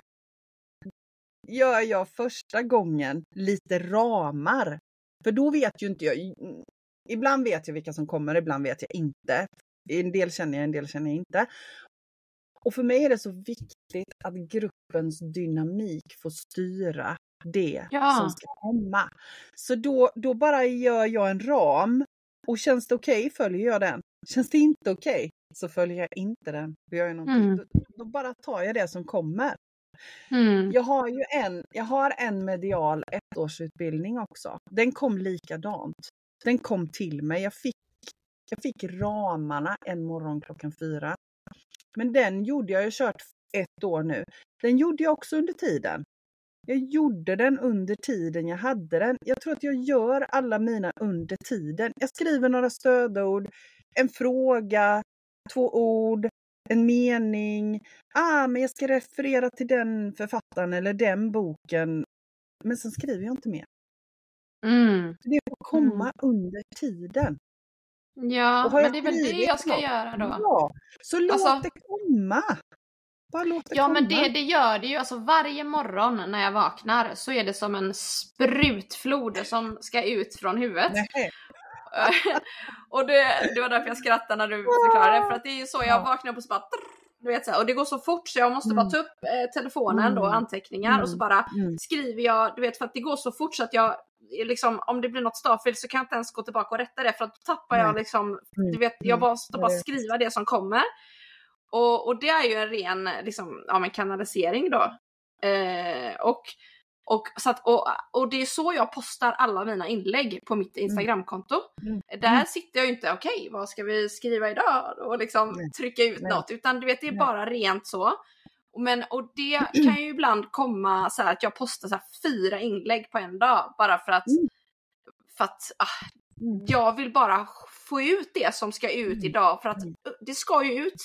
gör jag första gången lite ramar. För då vet ju inte jag. Mm, ibland vet jag vilka som kommer, ibland vet jag inte. En del känner jag, en del känner jag inte. Och för mig är det så viktigt att gruppens dynamik får styra det Ja. som ska komma. Så då, då bara gör jag en ram och känns det okej följer jag den. Känns det inte okej så följer jag inte den. Då, gör jag. Mm. Då, då bara tar jag det som kommer. Mm. Jag har ju en, jag har en medial ettårsutbildning också. Den kom likadant. Den kom till mig. Jag fick, jag fick ramarna en morgon klockan fyra. Men den gjorde jag, jag har kört ett år nu. Den gjorde jag också under tiden. Jag gjorde den under tiden jag hade den. Jag tror att jag gör alla mina under tiden. Jag skriver några stödord, en fråga, två ord, en mening. Ah, men jag ska referera till den författaren eller den boken. Men sen skriver jag inte mer. Mm. Det får komma under tiden. Ja, men det är väl det jag ska något? göra då. Ja, så låt Alltså- det komma. Bara låt det Ja komma. men det, det gör det ju, alltså varje morgon när jag vaknar så är det som en sprutflod som ska ut från huvudet. Nej. och det, det var därför jag skrattade när du förklarade, för att det är ju så, jag Ja. vaknar och så bara du vet så här, och det går så fort så jag måste bara Mm. ta upp eh, telefonen då, Mm. anteckningar och så bara Mm. skriver jag, du vet för att det går så fort så att jag liksom, om det blir något stavfel så kan jag inte ens gå tillbaka och rätta det för att då tappar jag liksom, Mm. du vet, jag Mm. måste bara skriva det som kommer. Och, och det är ju en ren liksom, ja, kanalisering då. Eh, och, och, så att, och, och det är så jag postar alla mina inlägg på mitt Instagramkonto. Mm. Där Mm. sitter jag ju inte, okej vad ska vi skriva idag? Och liksom Nej. trycka ut Nej. något. Utan du vet det är Nej. bara rent så. Men, och det kan ju ibland komma så här att jag postar så fyra inlägg på en dag. Bara för att, Mm. för att ah, Mm. jag vill bara få ut det som ska ut Mm. idag. För att Mm. det ska ju ut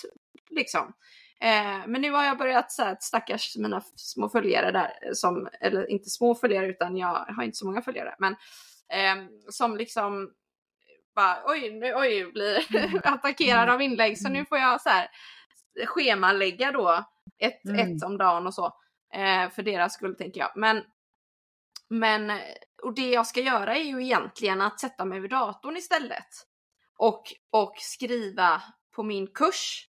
liksom. Eh, men nu har jag börjat så här, att stackars mina små följare där, som, eller inte små följare utan jag har inte så många följare, men eh, som liksom bara oj, nu, oj, blir Mm. attackerad av inlägg så nu får jag så här schemalägga då ett, Mm. ett om dagen och så. Eh, för deras skull tänker jag. Men, men, och det jag ska göra är ju egentligen att sätta mig vid datorn istället. Och, och skriva på min kurs.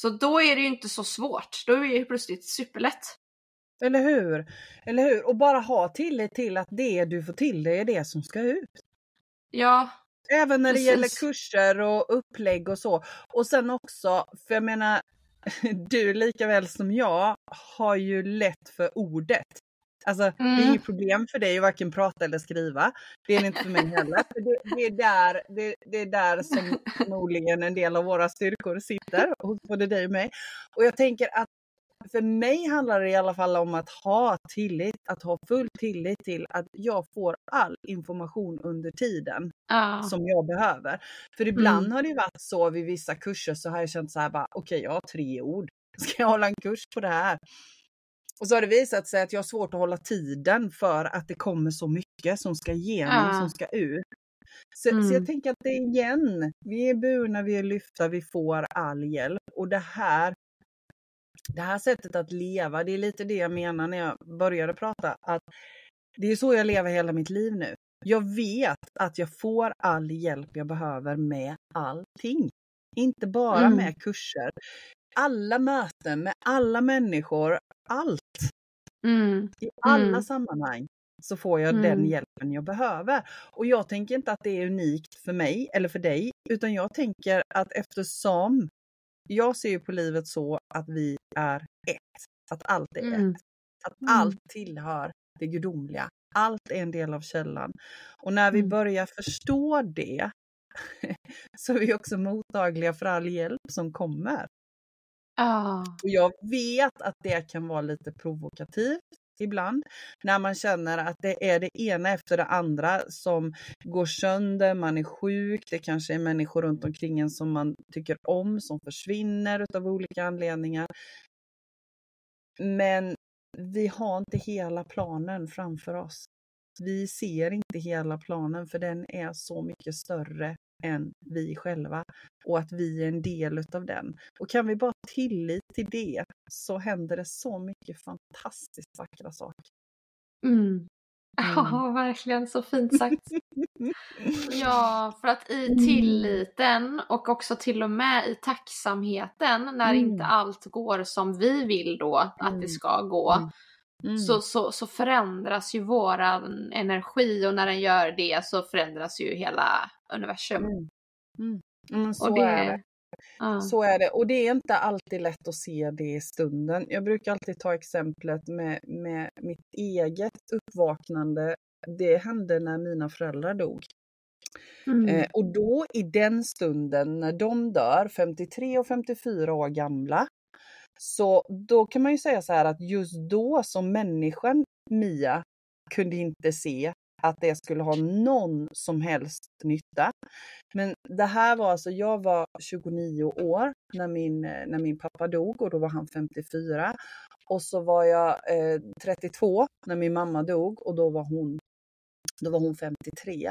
Så då är det ju inte så svårt. Då är det ju plötsligt superlätt. Eller hur? Eller hur? Och bara ha tillit till att det du får till dig är det som ska ut. Ja, Även när det Precis. gäller kurser och upplägg och så. Och sen också, för jag menar, du lika väl som jag har ju lätt för ordet. Alltså det är Mm. inget problem för dig att varken prata eller skriva. Det är det inte för mig heller. Det, det, är där, det, det är där som förmodligen en del av våra styrkor sitter, hos både dig och mig. Och jag tänker att för mig handlar det i alla fall om att ha tillit, att ha full tillit till att jag får all information under tiden ja. som jag behöver. För ibland Mm. har det varit så vid vissa kurser så har jag känt så här bara, okej jag har tre ord. Ska jag hålla en kurs på det här? Och så har det visat sig att jag har svårt att hålla tiden för att det kommer så mycket som ska igenom, Ja. som ska ut. Så, så Mm. jag tänker att det är igen, vi är burna, vi är lyfta, vi får all hjälp. Och det här, det här sättet att leva, det är lite det jag menar när jag började prata. Att det är så jag lever hela mitt liv nu. Jag vet att jag får all hjälp jag behöver med allting. Inte bara Mm. med kurser. Alla möten med alla människor, allt. Mm. I alla Mm. sammanhang så får jag den Mm. hjälpen jag behöver. Och jag tänker inte att det är unikt för mig eller för dig, utan jag tänker att eftersom jag ser ju på livet så att vi är ett, att allt är Mm. ett, att Mm. allt tillhör det gudomliga. Allt är en del av källan. Och när vi börjar förstå det så är vi också mottagliga för all hjälp som kommer. Ah. Och jag vet att det kan vara lite provokativt ibland när man känner att det är det ena efter det andra som går sönder, man är sjuk, det kanske är människor runt omkring en som man tycker om som försvinner av olika anledningar. Men vi har inte hela planen framför oss. Vi ser inte hela planen för den är så mycket större än vi själva och att vi är en del utav den. Och kan vi bara tillit till det så händer det så mycket fantastiskt vackra saker. Mm. Ja, verkligen så fint sagt. Ja, för att i Mm. tilliten och också till och med i tacksamheten när Mm. inte allt går som vi vill då att Mm. det ska gå. Mm. Mm. Så, så, så förändras ju våran energi och när den gör det så förändras ju hela universum. Mm. Mm. Mm, så och det, är det. Ja. Så är det. Och det är inte alltid lätt att se det i stunden. Jag brukar alltid ta exemplet med, med mitt eget uppvaknande. Det hände när mina föräldrar dog. Mm. Eh, och då i den stunden när de dör, 53 och 54 år gamla, så då kan man ju säga så här att just då som människan Mia kunde inte se att det skulle ha någon som helst nytta. Men det här var alltså, jag var 29 år när min, när min pappa dog och då var han 54. Och så var jag eh, 32 när min mamma dog och då var hon, då var hon 53.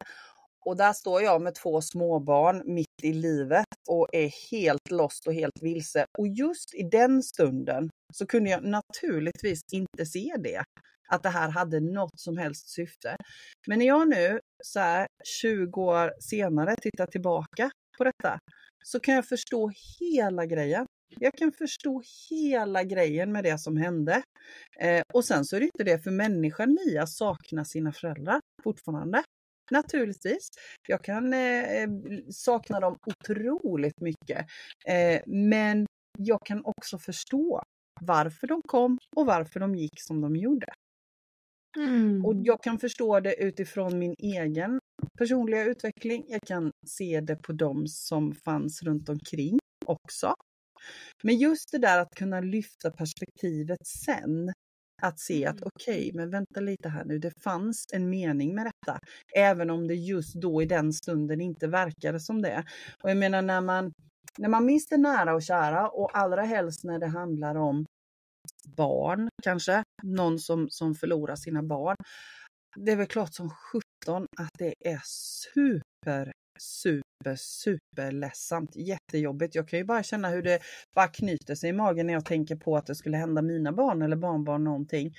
Och där står jag med två småbarn mitt i livet och är helt lost och helt vilse. Och just i den stunden så kunde jag naturligtvis inte se det. Att det här hade något som helst syfte. Men när jag nu så här 20 år senare tittar tillbaka på detta så kan jag förstå hela grejen. Jag kan förstå hela grejen med det som hände. Eh, och sen så är det inte det för människan Mia saknar sina föräldrar fortfarande. Naturligtvis. Jag kan eh, sakna dem otroligt mycket. Eh, men jag kan också förstå varför de kom och varför de gick som de gjorde. Mm. Och jag kan förstå det utifrån min egen personliga utveckling. Jag kan se det på dem som fanns runt omkring också. Men just det där att kunna lyfta perspektivet sen. Att se att Mm. okej, men vänta lite här nu, det fanns en mening med detta. Även om det just då i den stunden inte verkade som det. Och jag menar när man, när man mister nära och kära och allra helst när det handlar om barn kanske, någon som, som förlorar sina barn. Det är väl klart som 17 att det är super, super, super ledsamt. Jättejobbigt. Jag kan ju bara känna hur det bara knyter sig i magen när jag tänker på att det skulle hända mina barn eller barnbarn någonting.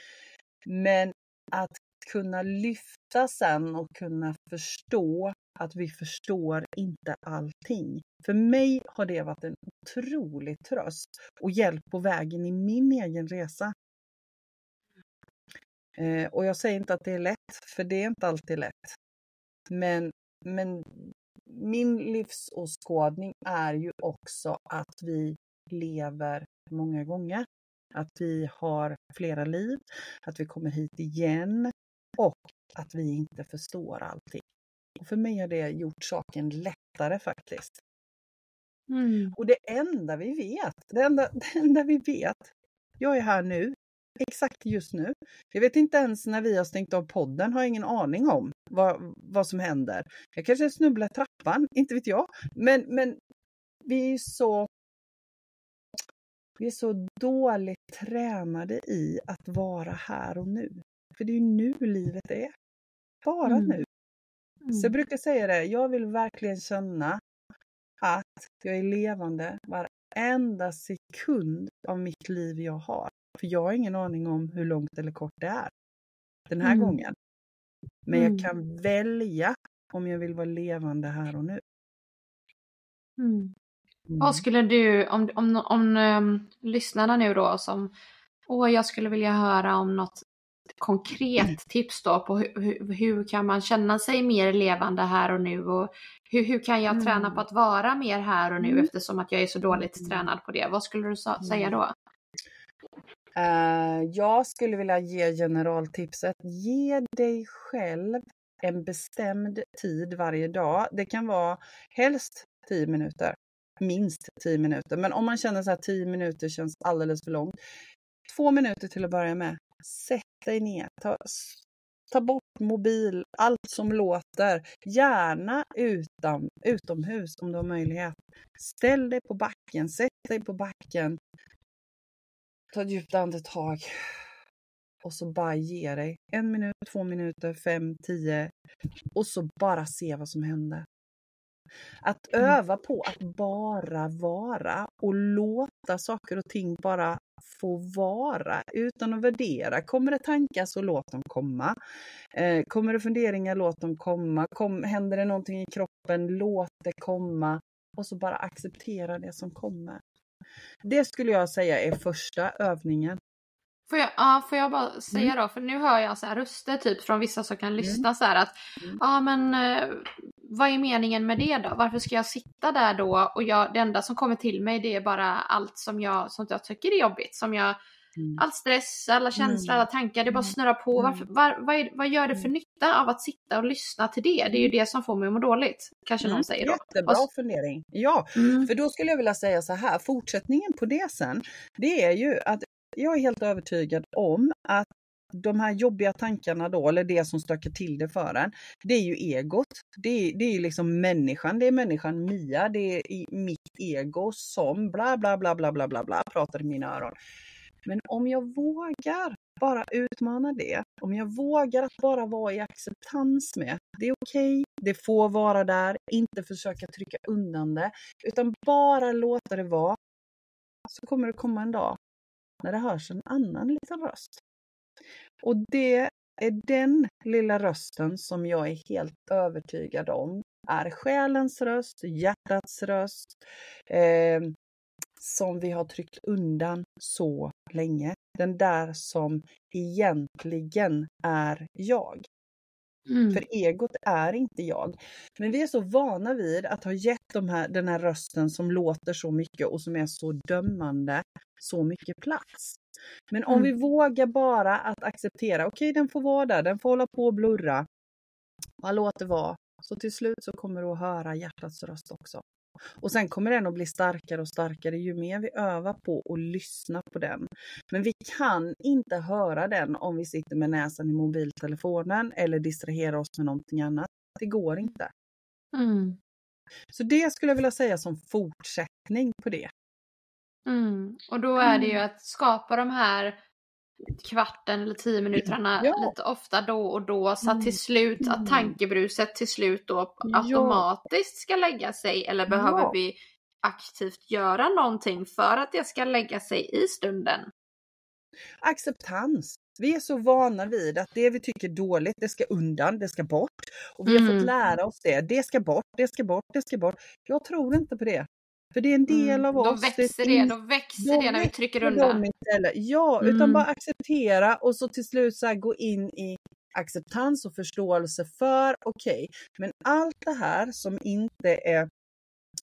Men att kunna lyfta sen och kunna förstå att vi förstår inte allting. För mig har det varit en otrolig tröst och hjälp på vägen i min egen resa. Eh, och jag säger inte att det är lätt, för det är inte alltid lätt. Men, men min livsåskådning är ju också att vi lever många gånger. Att vi har flera liv, att vi kommer hit igen och att vi inte förstår allting. För mig har det gjort saken lättare faktiskt. Mm. Och det enda vi vet, det enda, det enda vi vet, jag är här nu, exakt just nu. Jag vet inte ens när vi har stängt av podden, har ingen aning om vad, vad som händer. Jag kanske snubblar trappan, inte vet jag. Men, men vi är så vi är så dåligt tränade i att vara här och nu. För det är ju nu livet är. Bara Mm. nu. Så jag brukar säga det, jag vill verkligen känna att jag är levande varenda sekund av mitt liv jag har. För jag har ingen aning om hur långt eller kort det är den här Mm. gången. Men Mm. jag kan välja om jag vill vara levande här och nu. Mm. Mm. Vad skulle du, om, om, om um, lyssnarna nu då som, åh jag skulle vilja höra om något konkret tips då på hur, hur, kan man känna sig mer levande här och nu och hur, hur kan jag träna Mm. på att vara mer här och nu Mm. eftersom att jag är så dåligt Mm. tränad på det. Vad skulle du säga Mm. då? Eh, jag skulle vilja ge generaltipset, ge dig själv en bestämd tid varje dag. Det kan vara helst 10 minuter, minst 10 minuter. Men om man känner så här 10 minuter känns alldeles för långt. Två minuter till att börja med. Sätt dig ner, ta, ta bort mobil, allt som låter. Gärna utan, utomhus om du har möjlighet. Ställ dig på backen, sätt dig på backen. Ta ett djupt andetag. och så bara ge dig en minut, två minuter, fem, tio och så bara se vad som händer. Att Mm. öva på att bara vara och låta saker och ting bara få vara utan att värdera. Kommer det tankar så låt dem komma. Eh, kommer det funderingar, låt dem komma. Kom, händer det någonting i kroppen, låt det komma. Och så bara acceptera det som kommer. Det skulle jag säga är första övningen. Får jag, ja, får jag bara säga Mm. då, för nu hör jag så här röster typ från vissa som kan lyssna så här att Mm. ja men eh, vad är meningen med det då? Varför ska jag sitta där då och jag, det enda som kommer till mig det är bara allt som jag, som jag tycker är jobbigt, som jag, Mm. all stress, alla känslor, Mm. alla tankar, det bara Mm. snurrar på. Mm. Varför, var, vad, är, vad gör det för nytta av att sitta och lyssna till det? Det är ju det som får mig att må dåligt, kanske någon säger då. Mm. Jättebra Och- fundering. Ja, Mm. För då skulle jag vilja säga så här, fortsättningen på det sen, det är ju att jag är helt övertygad om att de här jobbiga tankarna då, eller det som stökar till det för en, det är ju egot. Det är, det är ju liksom människan, det är människan Mia, det är mitt ego som bla bla bla bla bla bla bla pratar i mina öron. Men om jag vågar bara utmana det, om jag vågar att bara vara i acceptans med, det är okej, det får vara där, inte försöka trycka undan det, utan bara låta det vara, så kommer det komma en dag när det hörs en annan liten röst. Och det är den lilla rösten som jag är helt övertygad om är själens röst, hjärtats röst, eh, som vi har tryckt undan så länge. Den där som egentligen är jag. Mm. För egot är inte jag. Men vi är så vana vid att ha gett de här, den här rösten som låter så mycket och som är så dömande så mycket plats. Men om Mm. vi vågar bara att acceptera, okej den får vara där, den får hålla på och blurra. Bara låt det vara. Så till slut så kommer du att höra hjärtats röst också. Och sen kommer den att bli starkare och starkare ju mer vi övar på att lyssna på den. Men vi kan inte höra den om vi sitter med näsan i mobiltelefonen eller distraherar oss med någonting annat. Det går inte. Mm. Så det skulle jag vilja säga som fortsättning på det. Mm. Och då är det ju Mm. att skapa de här kvarten eller tio minuterna Ja. lite ofta då och då så att till slut, Mm. att tankebruset till slut då automatiskt ska lägga sig eller behöver Ja. vi aktivt göra någonting för att det ska lägga sig i stunden? Acceptans. Vi är så vana vid att det vi tycker är dåligt, det ska undan, det ska bort. Och vi har Mm. fått lära oss det. Det ska bort, det ska bort, det ska bort. Jag tror inte på det. För det är en del Mm. av Då oss. är växer det, då växer det när vi trycker undan. de istället. Ja, Mm. utan bara acceptera och så till slut så här gå in i acceptans och förståelse för, okej, men allt det här som inte är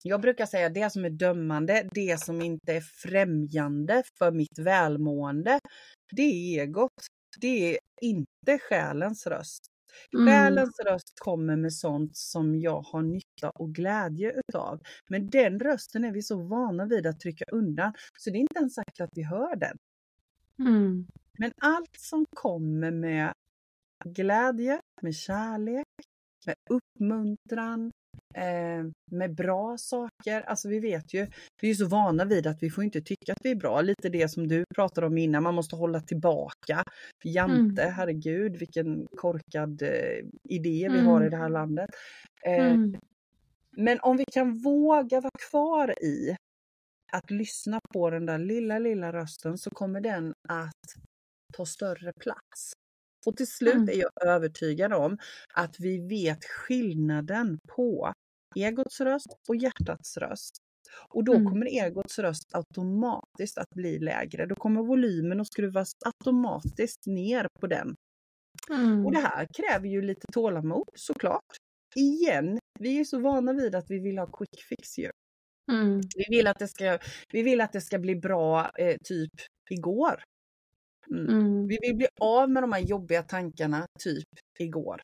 jag brukar säga det som är dömande, det som inte är främjande för mitt välmående, det är egot. Det är inte själens röst. Mm. Själens röst kommer med sånt som jag har nytta och glädje utav. Men den rösten är vi så vana vid att trycka undan så det är inte ens säkert att vi hör den. Mm. Men allt som kommer med glädje, med kärlek, med uppmuntran, eh, med bra saker. Alltså vi vet ju, vi är så vana vid att vi får inte tycka att vi är bra. Lite det som du pratade om innan, man måste hålla tillbaka. Jante, herregud vilken korkad eh, idé vi har i det här landet. Eh, Mm. men om vi kan våga vara kvar i att lyssna på den där lilla, lilla rösten så kommer den att ta större plats. Och till slut Mm. är jag övertygad om att vi vet skillnaden på egots röst och hjärtats röst. Och då Mm. kommer egots röst automatiskt att bli lägre. Då kommer volymen att skruvas automatiskt ner på den. Mm. Och det här kräver ju lite tålamod såklart. Igen, vi är så vana vid att vi vill ha quick fix ju. Mm. Vi vill att det ska, vi vill att det ska bli bra eh, typ igår. Mm. Mm. Vi vill bli av med de här jobbiga tankarna typ igår.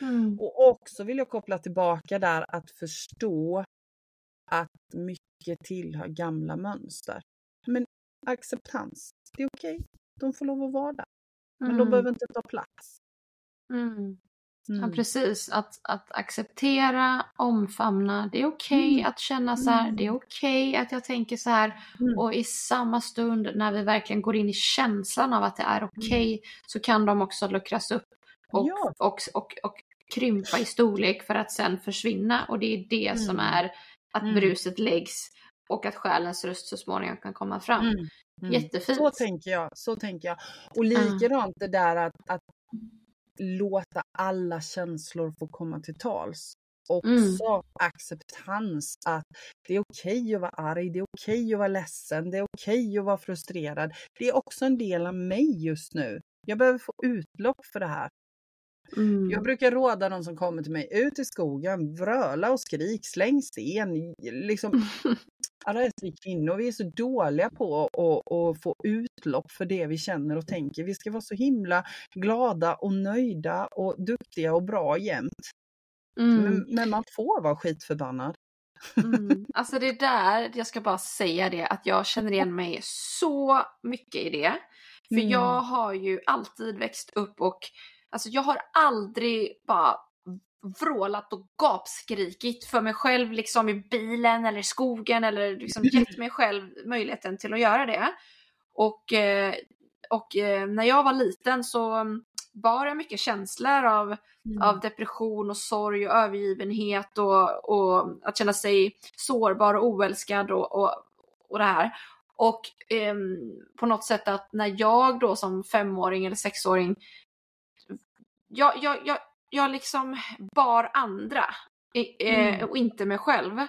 Mm. Och också vill jag koppla tillbaka där att förstå att mycket tillhör gamla mönster. Men acceptans, det är okej. De får lov att vara där. Men de Mm. behöver inte ta plats. Mm. Ja, Mm. precis. Att, att acceptera, omfamna. Det är okej Mm. att känna så här. Mm. Det är okej att jag tänker så här. Mm. Och i samma stund när vi verkligen går in i känslan av att det är okej så kan de också luckras upp och, Ja. och, och, och krympa i storlek för att sen försvinna. Och det är det som Mm. är att Mm. bruset läggs och att själens röst så småningom kan komma fram. Mm. Mm. Jättefint. Så tänker jag. Så tänker jag. Och likadant det där att, att låta alla känslor få komma till tals. Också Mm. acceptans att det är okej att vara arg, det är okej att vara ledsen, det är okej att vara frustrerad. Det är också en del av mig just nu. Jag behöver få utlopp för det här. Mm. Jag brukar råda de som kommer till mig, ut i skogen, vröla och skrik, släng sten. Liksom, alla vi kvinnor, vi är så dåliga på att, att få utlopp för det vi känner och tänker. Vi ska vara så himla glada och nöjda och duktiga och bra jämt. Mm. Men, men man får vara skitförbannad. Mm. Alltså det där, jag ska bara säga det, att jag känner igen mig så mycket i det. För Mm. jag har ju alltid växt upp och alltså jag har aldrig bara vrålat och gapskrikit för mig själv liksom i bilen eller i skogen eller liksom gett mig själv möjligheten till att göra det. Och, eh, och eh, när jag var liten så bar jag mycket känslor av av depression och sorg och övergivenhet och, och att känna sig sårbar och oälskad och, och, och det här. Och ehm, på något sätt att när jag då som femåring eller sexåring, jag, jag, jag, jag liksom bar andra eh, Mm. och inte mig själv.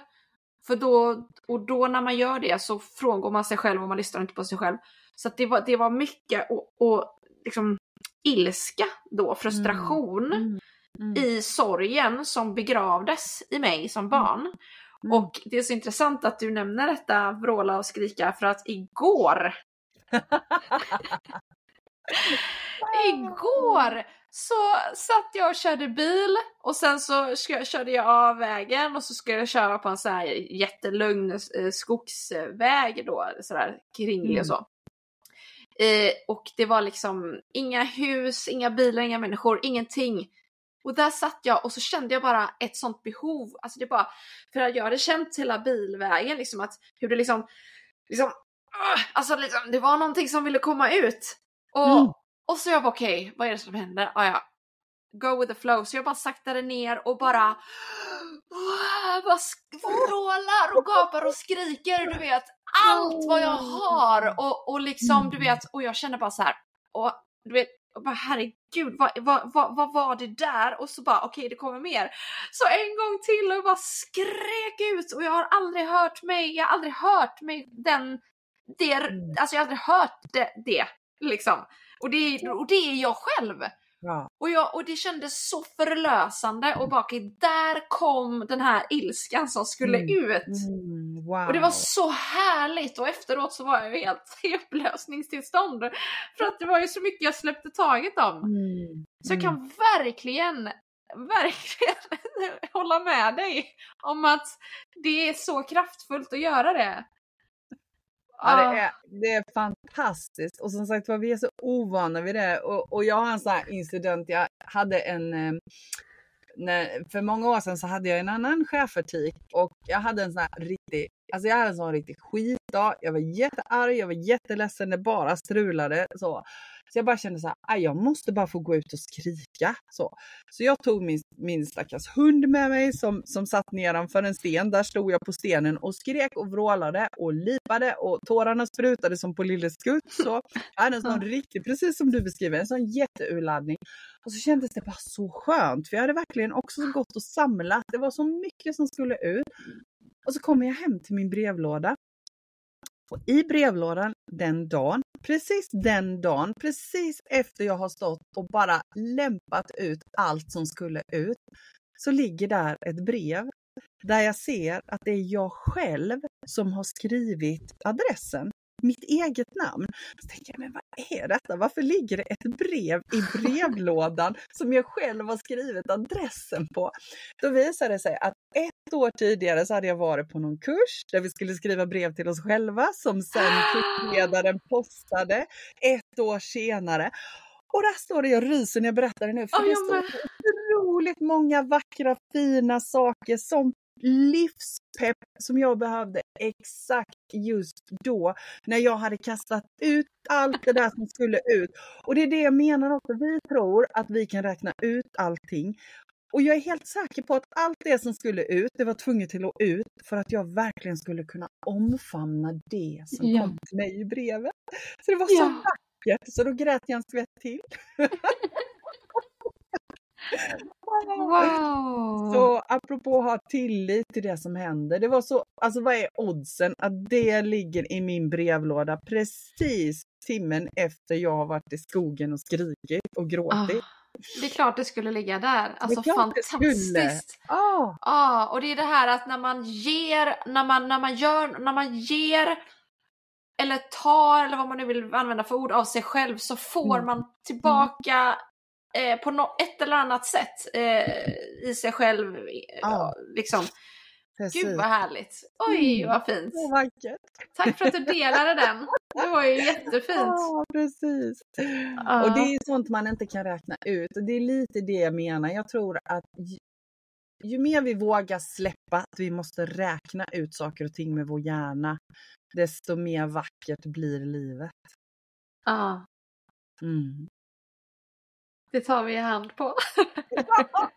För då, och då när man gör det så frångår man sig själv och man lyssnar inte på sig själv. Så det, var, det var mycket och, och liksom ilska då, frustration Mm. Mm. i sorgen som begravdes i mig som barn. Mm. Och det är så intressant att du nämner detta vråla och skrika för att igår, igår så satt jag och körde bil och sen så körde jag av vägen och så skulle jag köra på en så här jättelugn eh, skogsväg då, sådär kringlig Mm. och så. Eh, och det var liksom inga hus, inga bilar, inga människor, ingenting. Och där satt jag och så kände jag bara ett sånt behov, alltså det bara, för att jag hade känt hela bilvägen liksom att hur det liksom, liksom, ah, alltså liksom, det var någonting som ville komma ut. Och, Mm. Och så jag bara okej, vad är det som händer? Ah, ja. Go with the flow, så jag bara saktade ner och bara bara vrålar och gapar och skriker, du vet, allt vad jag har och, och liksom, du vet, och jag känner bara så här, och du vet, och bara herregud, vad, vad, vad, vad var det där? Och så bara okej, det kommer mer. Så en gång till och jag bara skrek ut och jag har aldrig hört mig, jag har aldrig hört mig den, det, Mm. alltså jag har aldrig hört det, det liksom. Och det, och det är jag själv. Ja. Och, jag, och det kändes så förlösande och bara där kom den här ilskan som skulle Mm. ut. Mm. Wow. Och det var så härligt och efteråt så var jag helt i upplösningstillstånd. För att det var ju så mycket jag släppte taget om. Mm. Så jag Mm. kan verkligen, verkligen hålla med dig om att det är så kraftfullt att göra det. Ja, det är, det är fantastiskt. Och som sagt var, vi är så ovana vid det. Och, och jag har en sån här incident, jag hade en... eh, När, för många år sedan så hade jag en annan schäfertik och jag hade en sån här riktig, alltså jag hade en sån riktig skitdag. Jag var jättearg, jag var jätteledsen, det bara strulade så. Så jag bara kände så här, "Aj, jag måste bara få gå ut och skrika. Så, så jag tog min, min stackars hund med mig som, som satt nedanför en sten. Där stod jag på stenen och skrek och vrålade och lipade och tårarna sprutade som på Lille Skutt. Så jag hade en sån riktig, precis som du beskriver, en sån jätteurladdning. Och så kändes det bara så skönt, för jag hade verkligen också gått och samlat. Det var så mycket som skulle ut. Och så kommer jag hem till min brevlåda. Och i brevlådan den dagen, precis den dagen, precis efter jag har stått och bara lämpat ut allt som skulle ut, så ligger där ett brev där jag ser att det är jag själv som har skrivit adressen. Mitt eget namn. Så tänker jag, men vad är detta? Varför ligger det ett brev i brevlådan som jag själv har skrivit adressen på? Då visar det sig att ett år tidigare så hade jag varit på någon kurs där vi skulle skriva brev till oss själva som sen kursledaren postade ett år senare. Och där står det, jag ryser när jag berättar det nu, för Ja, det står otroligt många vackra fina saker som livspepp som jag behövde exakt just då när jag hade kastat ut allt det där som skulle ut. Och det är det jag menar också, vi tror att vi kan räkna ut allting. Och jag är helt säker på att allt det som skulle ut, det var tvunget till att ut för att jag verkligen skulle kunna omfamna det som Ja. kom till mig i brevet. Så det var så Ja. vackert, så då grät jag en skvätt till. Wow! Så apropå att ha tillit till det som händer. Det var så, alltså vad är oddsen att det ligger i min brevlåda precis timmen efter jag har varit i skogen och skrikit och Ah, gråtit. Det är klart det skulle ligga där. Alltså fantastiskt! Ah, Ja, och det är det här att när man ger, när man, när man gör, när man ger eller tar, eller vad man nu vill använda för ord, av sig själv så får Mm. man tillbaka eh, på no ett eller annat sätt eh, i sig själv. eh, Ja. Liksom. Precis. Gud vad härligt! Oj Mm. vad fint! Vackert. Tack för att du delade den! Det var ju jättefint! Ja, precis. Ja. Och det är sånt man inte kan räkna ut. Och det är lite det jag menar. Jag tror att ju, ju mer vi vågar släppa att vi måste räkna ut saker och ting med vår hjärna, desto mer vackert blir livet. Ja, Mm. det tar vi i hand på. ja,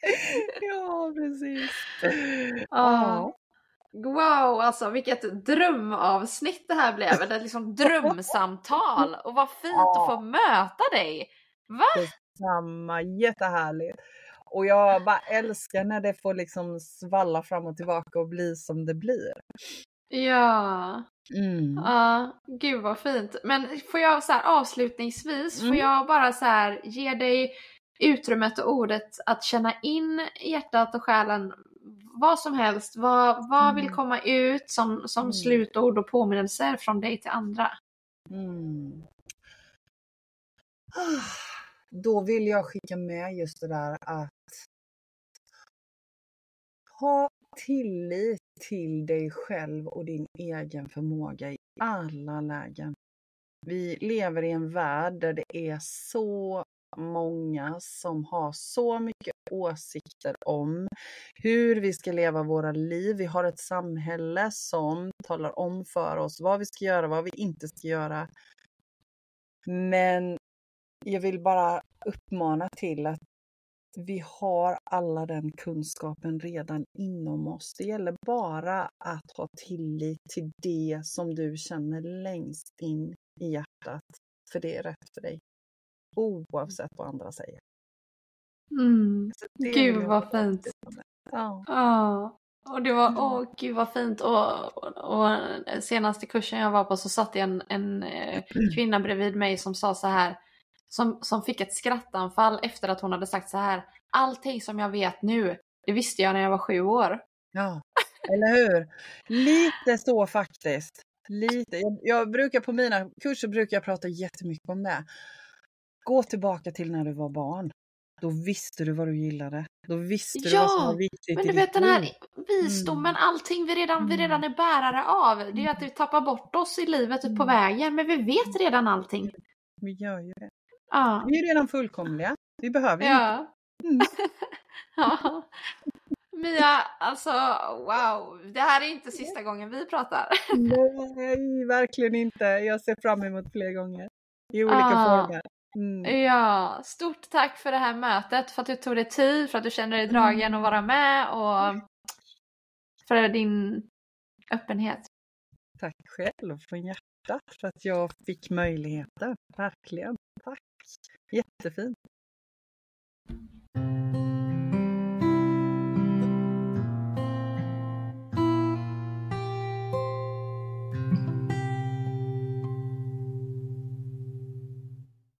precis. Ja. Wow, alltså vilket drömavsnitt det här blev. Eller liksom drömsamtal. Och vad fint att få möta dig. Va? Samma, jättehärligt. Och jag bara älskar när det får liksom svalla fram och tillbaka och bli som det blir. Ja, Mm. ja, gud vad fint. Men får jag så här avslutningsvis, får Mm. jag bara så här ge dig utrymmet och ordet att känna in hjärtat och själen vad som helst, vad, vad vill Mm. komma ut som, som Mm. slutord och påminnelser från dig till andra? Mm. Då vill jag skicka med just det där att ha tillit till dig själv och din egen förmåga i alla lägen. Vi lever i en värld där det är så många som har så mycket åsikter om hur vi ska leva våra liv. Vi har ett samhälle som talar om för oss vad vi ska göra, vad vi inte ska göra. Men jag vill bara uppmana till att vi har alla den kunskapen redan inom oss. Det gäller bara att ha tillit till det som du känner längst in i hjärtat. För det är rätt för dig. Oavsett vad andra säger. Mm. Gud, jag vad fint. Ja. Ja, och det var, Mm. åh gud vad fint. Och, och, och senaste kursen jag var på så satt det en, en eh, kvinna bredvid mig som sa så här, som, som fick ett skrattanfall efter att hon hade sagt så här, allting som jag vet nu, det visste jag när jag var sju år. Ja, eller hur? Lite så faktiskt. Lite. Jag, jag brukar på mina kurser brukar jag prata jättemycket om det. Gå tillbaka till när du var barn. Då visste du vad du gillade. Då visste du vad som var viktigt Men du vet den här visdomen, allting vi redan, vi Mm. redan är bärare av, det är ju att vi tappar bort oss i livet på Mm. vägen, men vi vet redan allting. Vi gör ju det. Ja. Vi är redan fullkomliga. Vi behöver inte. Ja. Mm. Ja. Mia, alltså wow. Det här är inte sista gången vi pratar. Nej, verkligen inte. Jag ser fram emot fler gånger. I olika Ah. former. Mm. Ja, stort tack för det här mötet, för att du tog dig tid, för att du kände dig dragen att vara med och för din öppenhet. Tack själv från hjärtat för att jag fick möjligheten. Verkligen. Tack. Jättefint.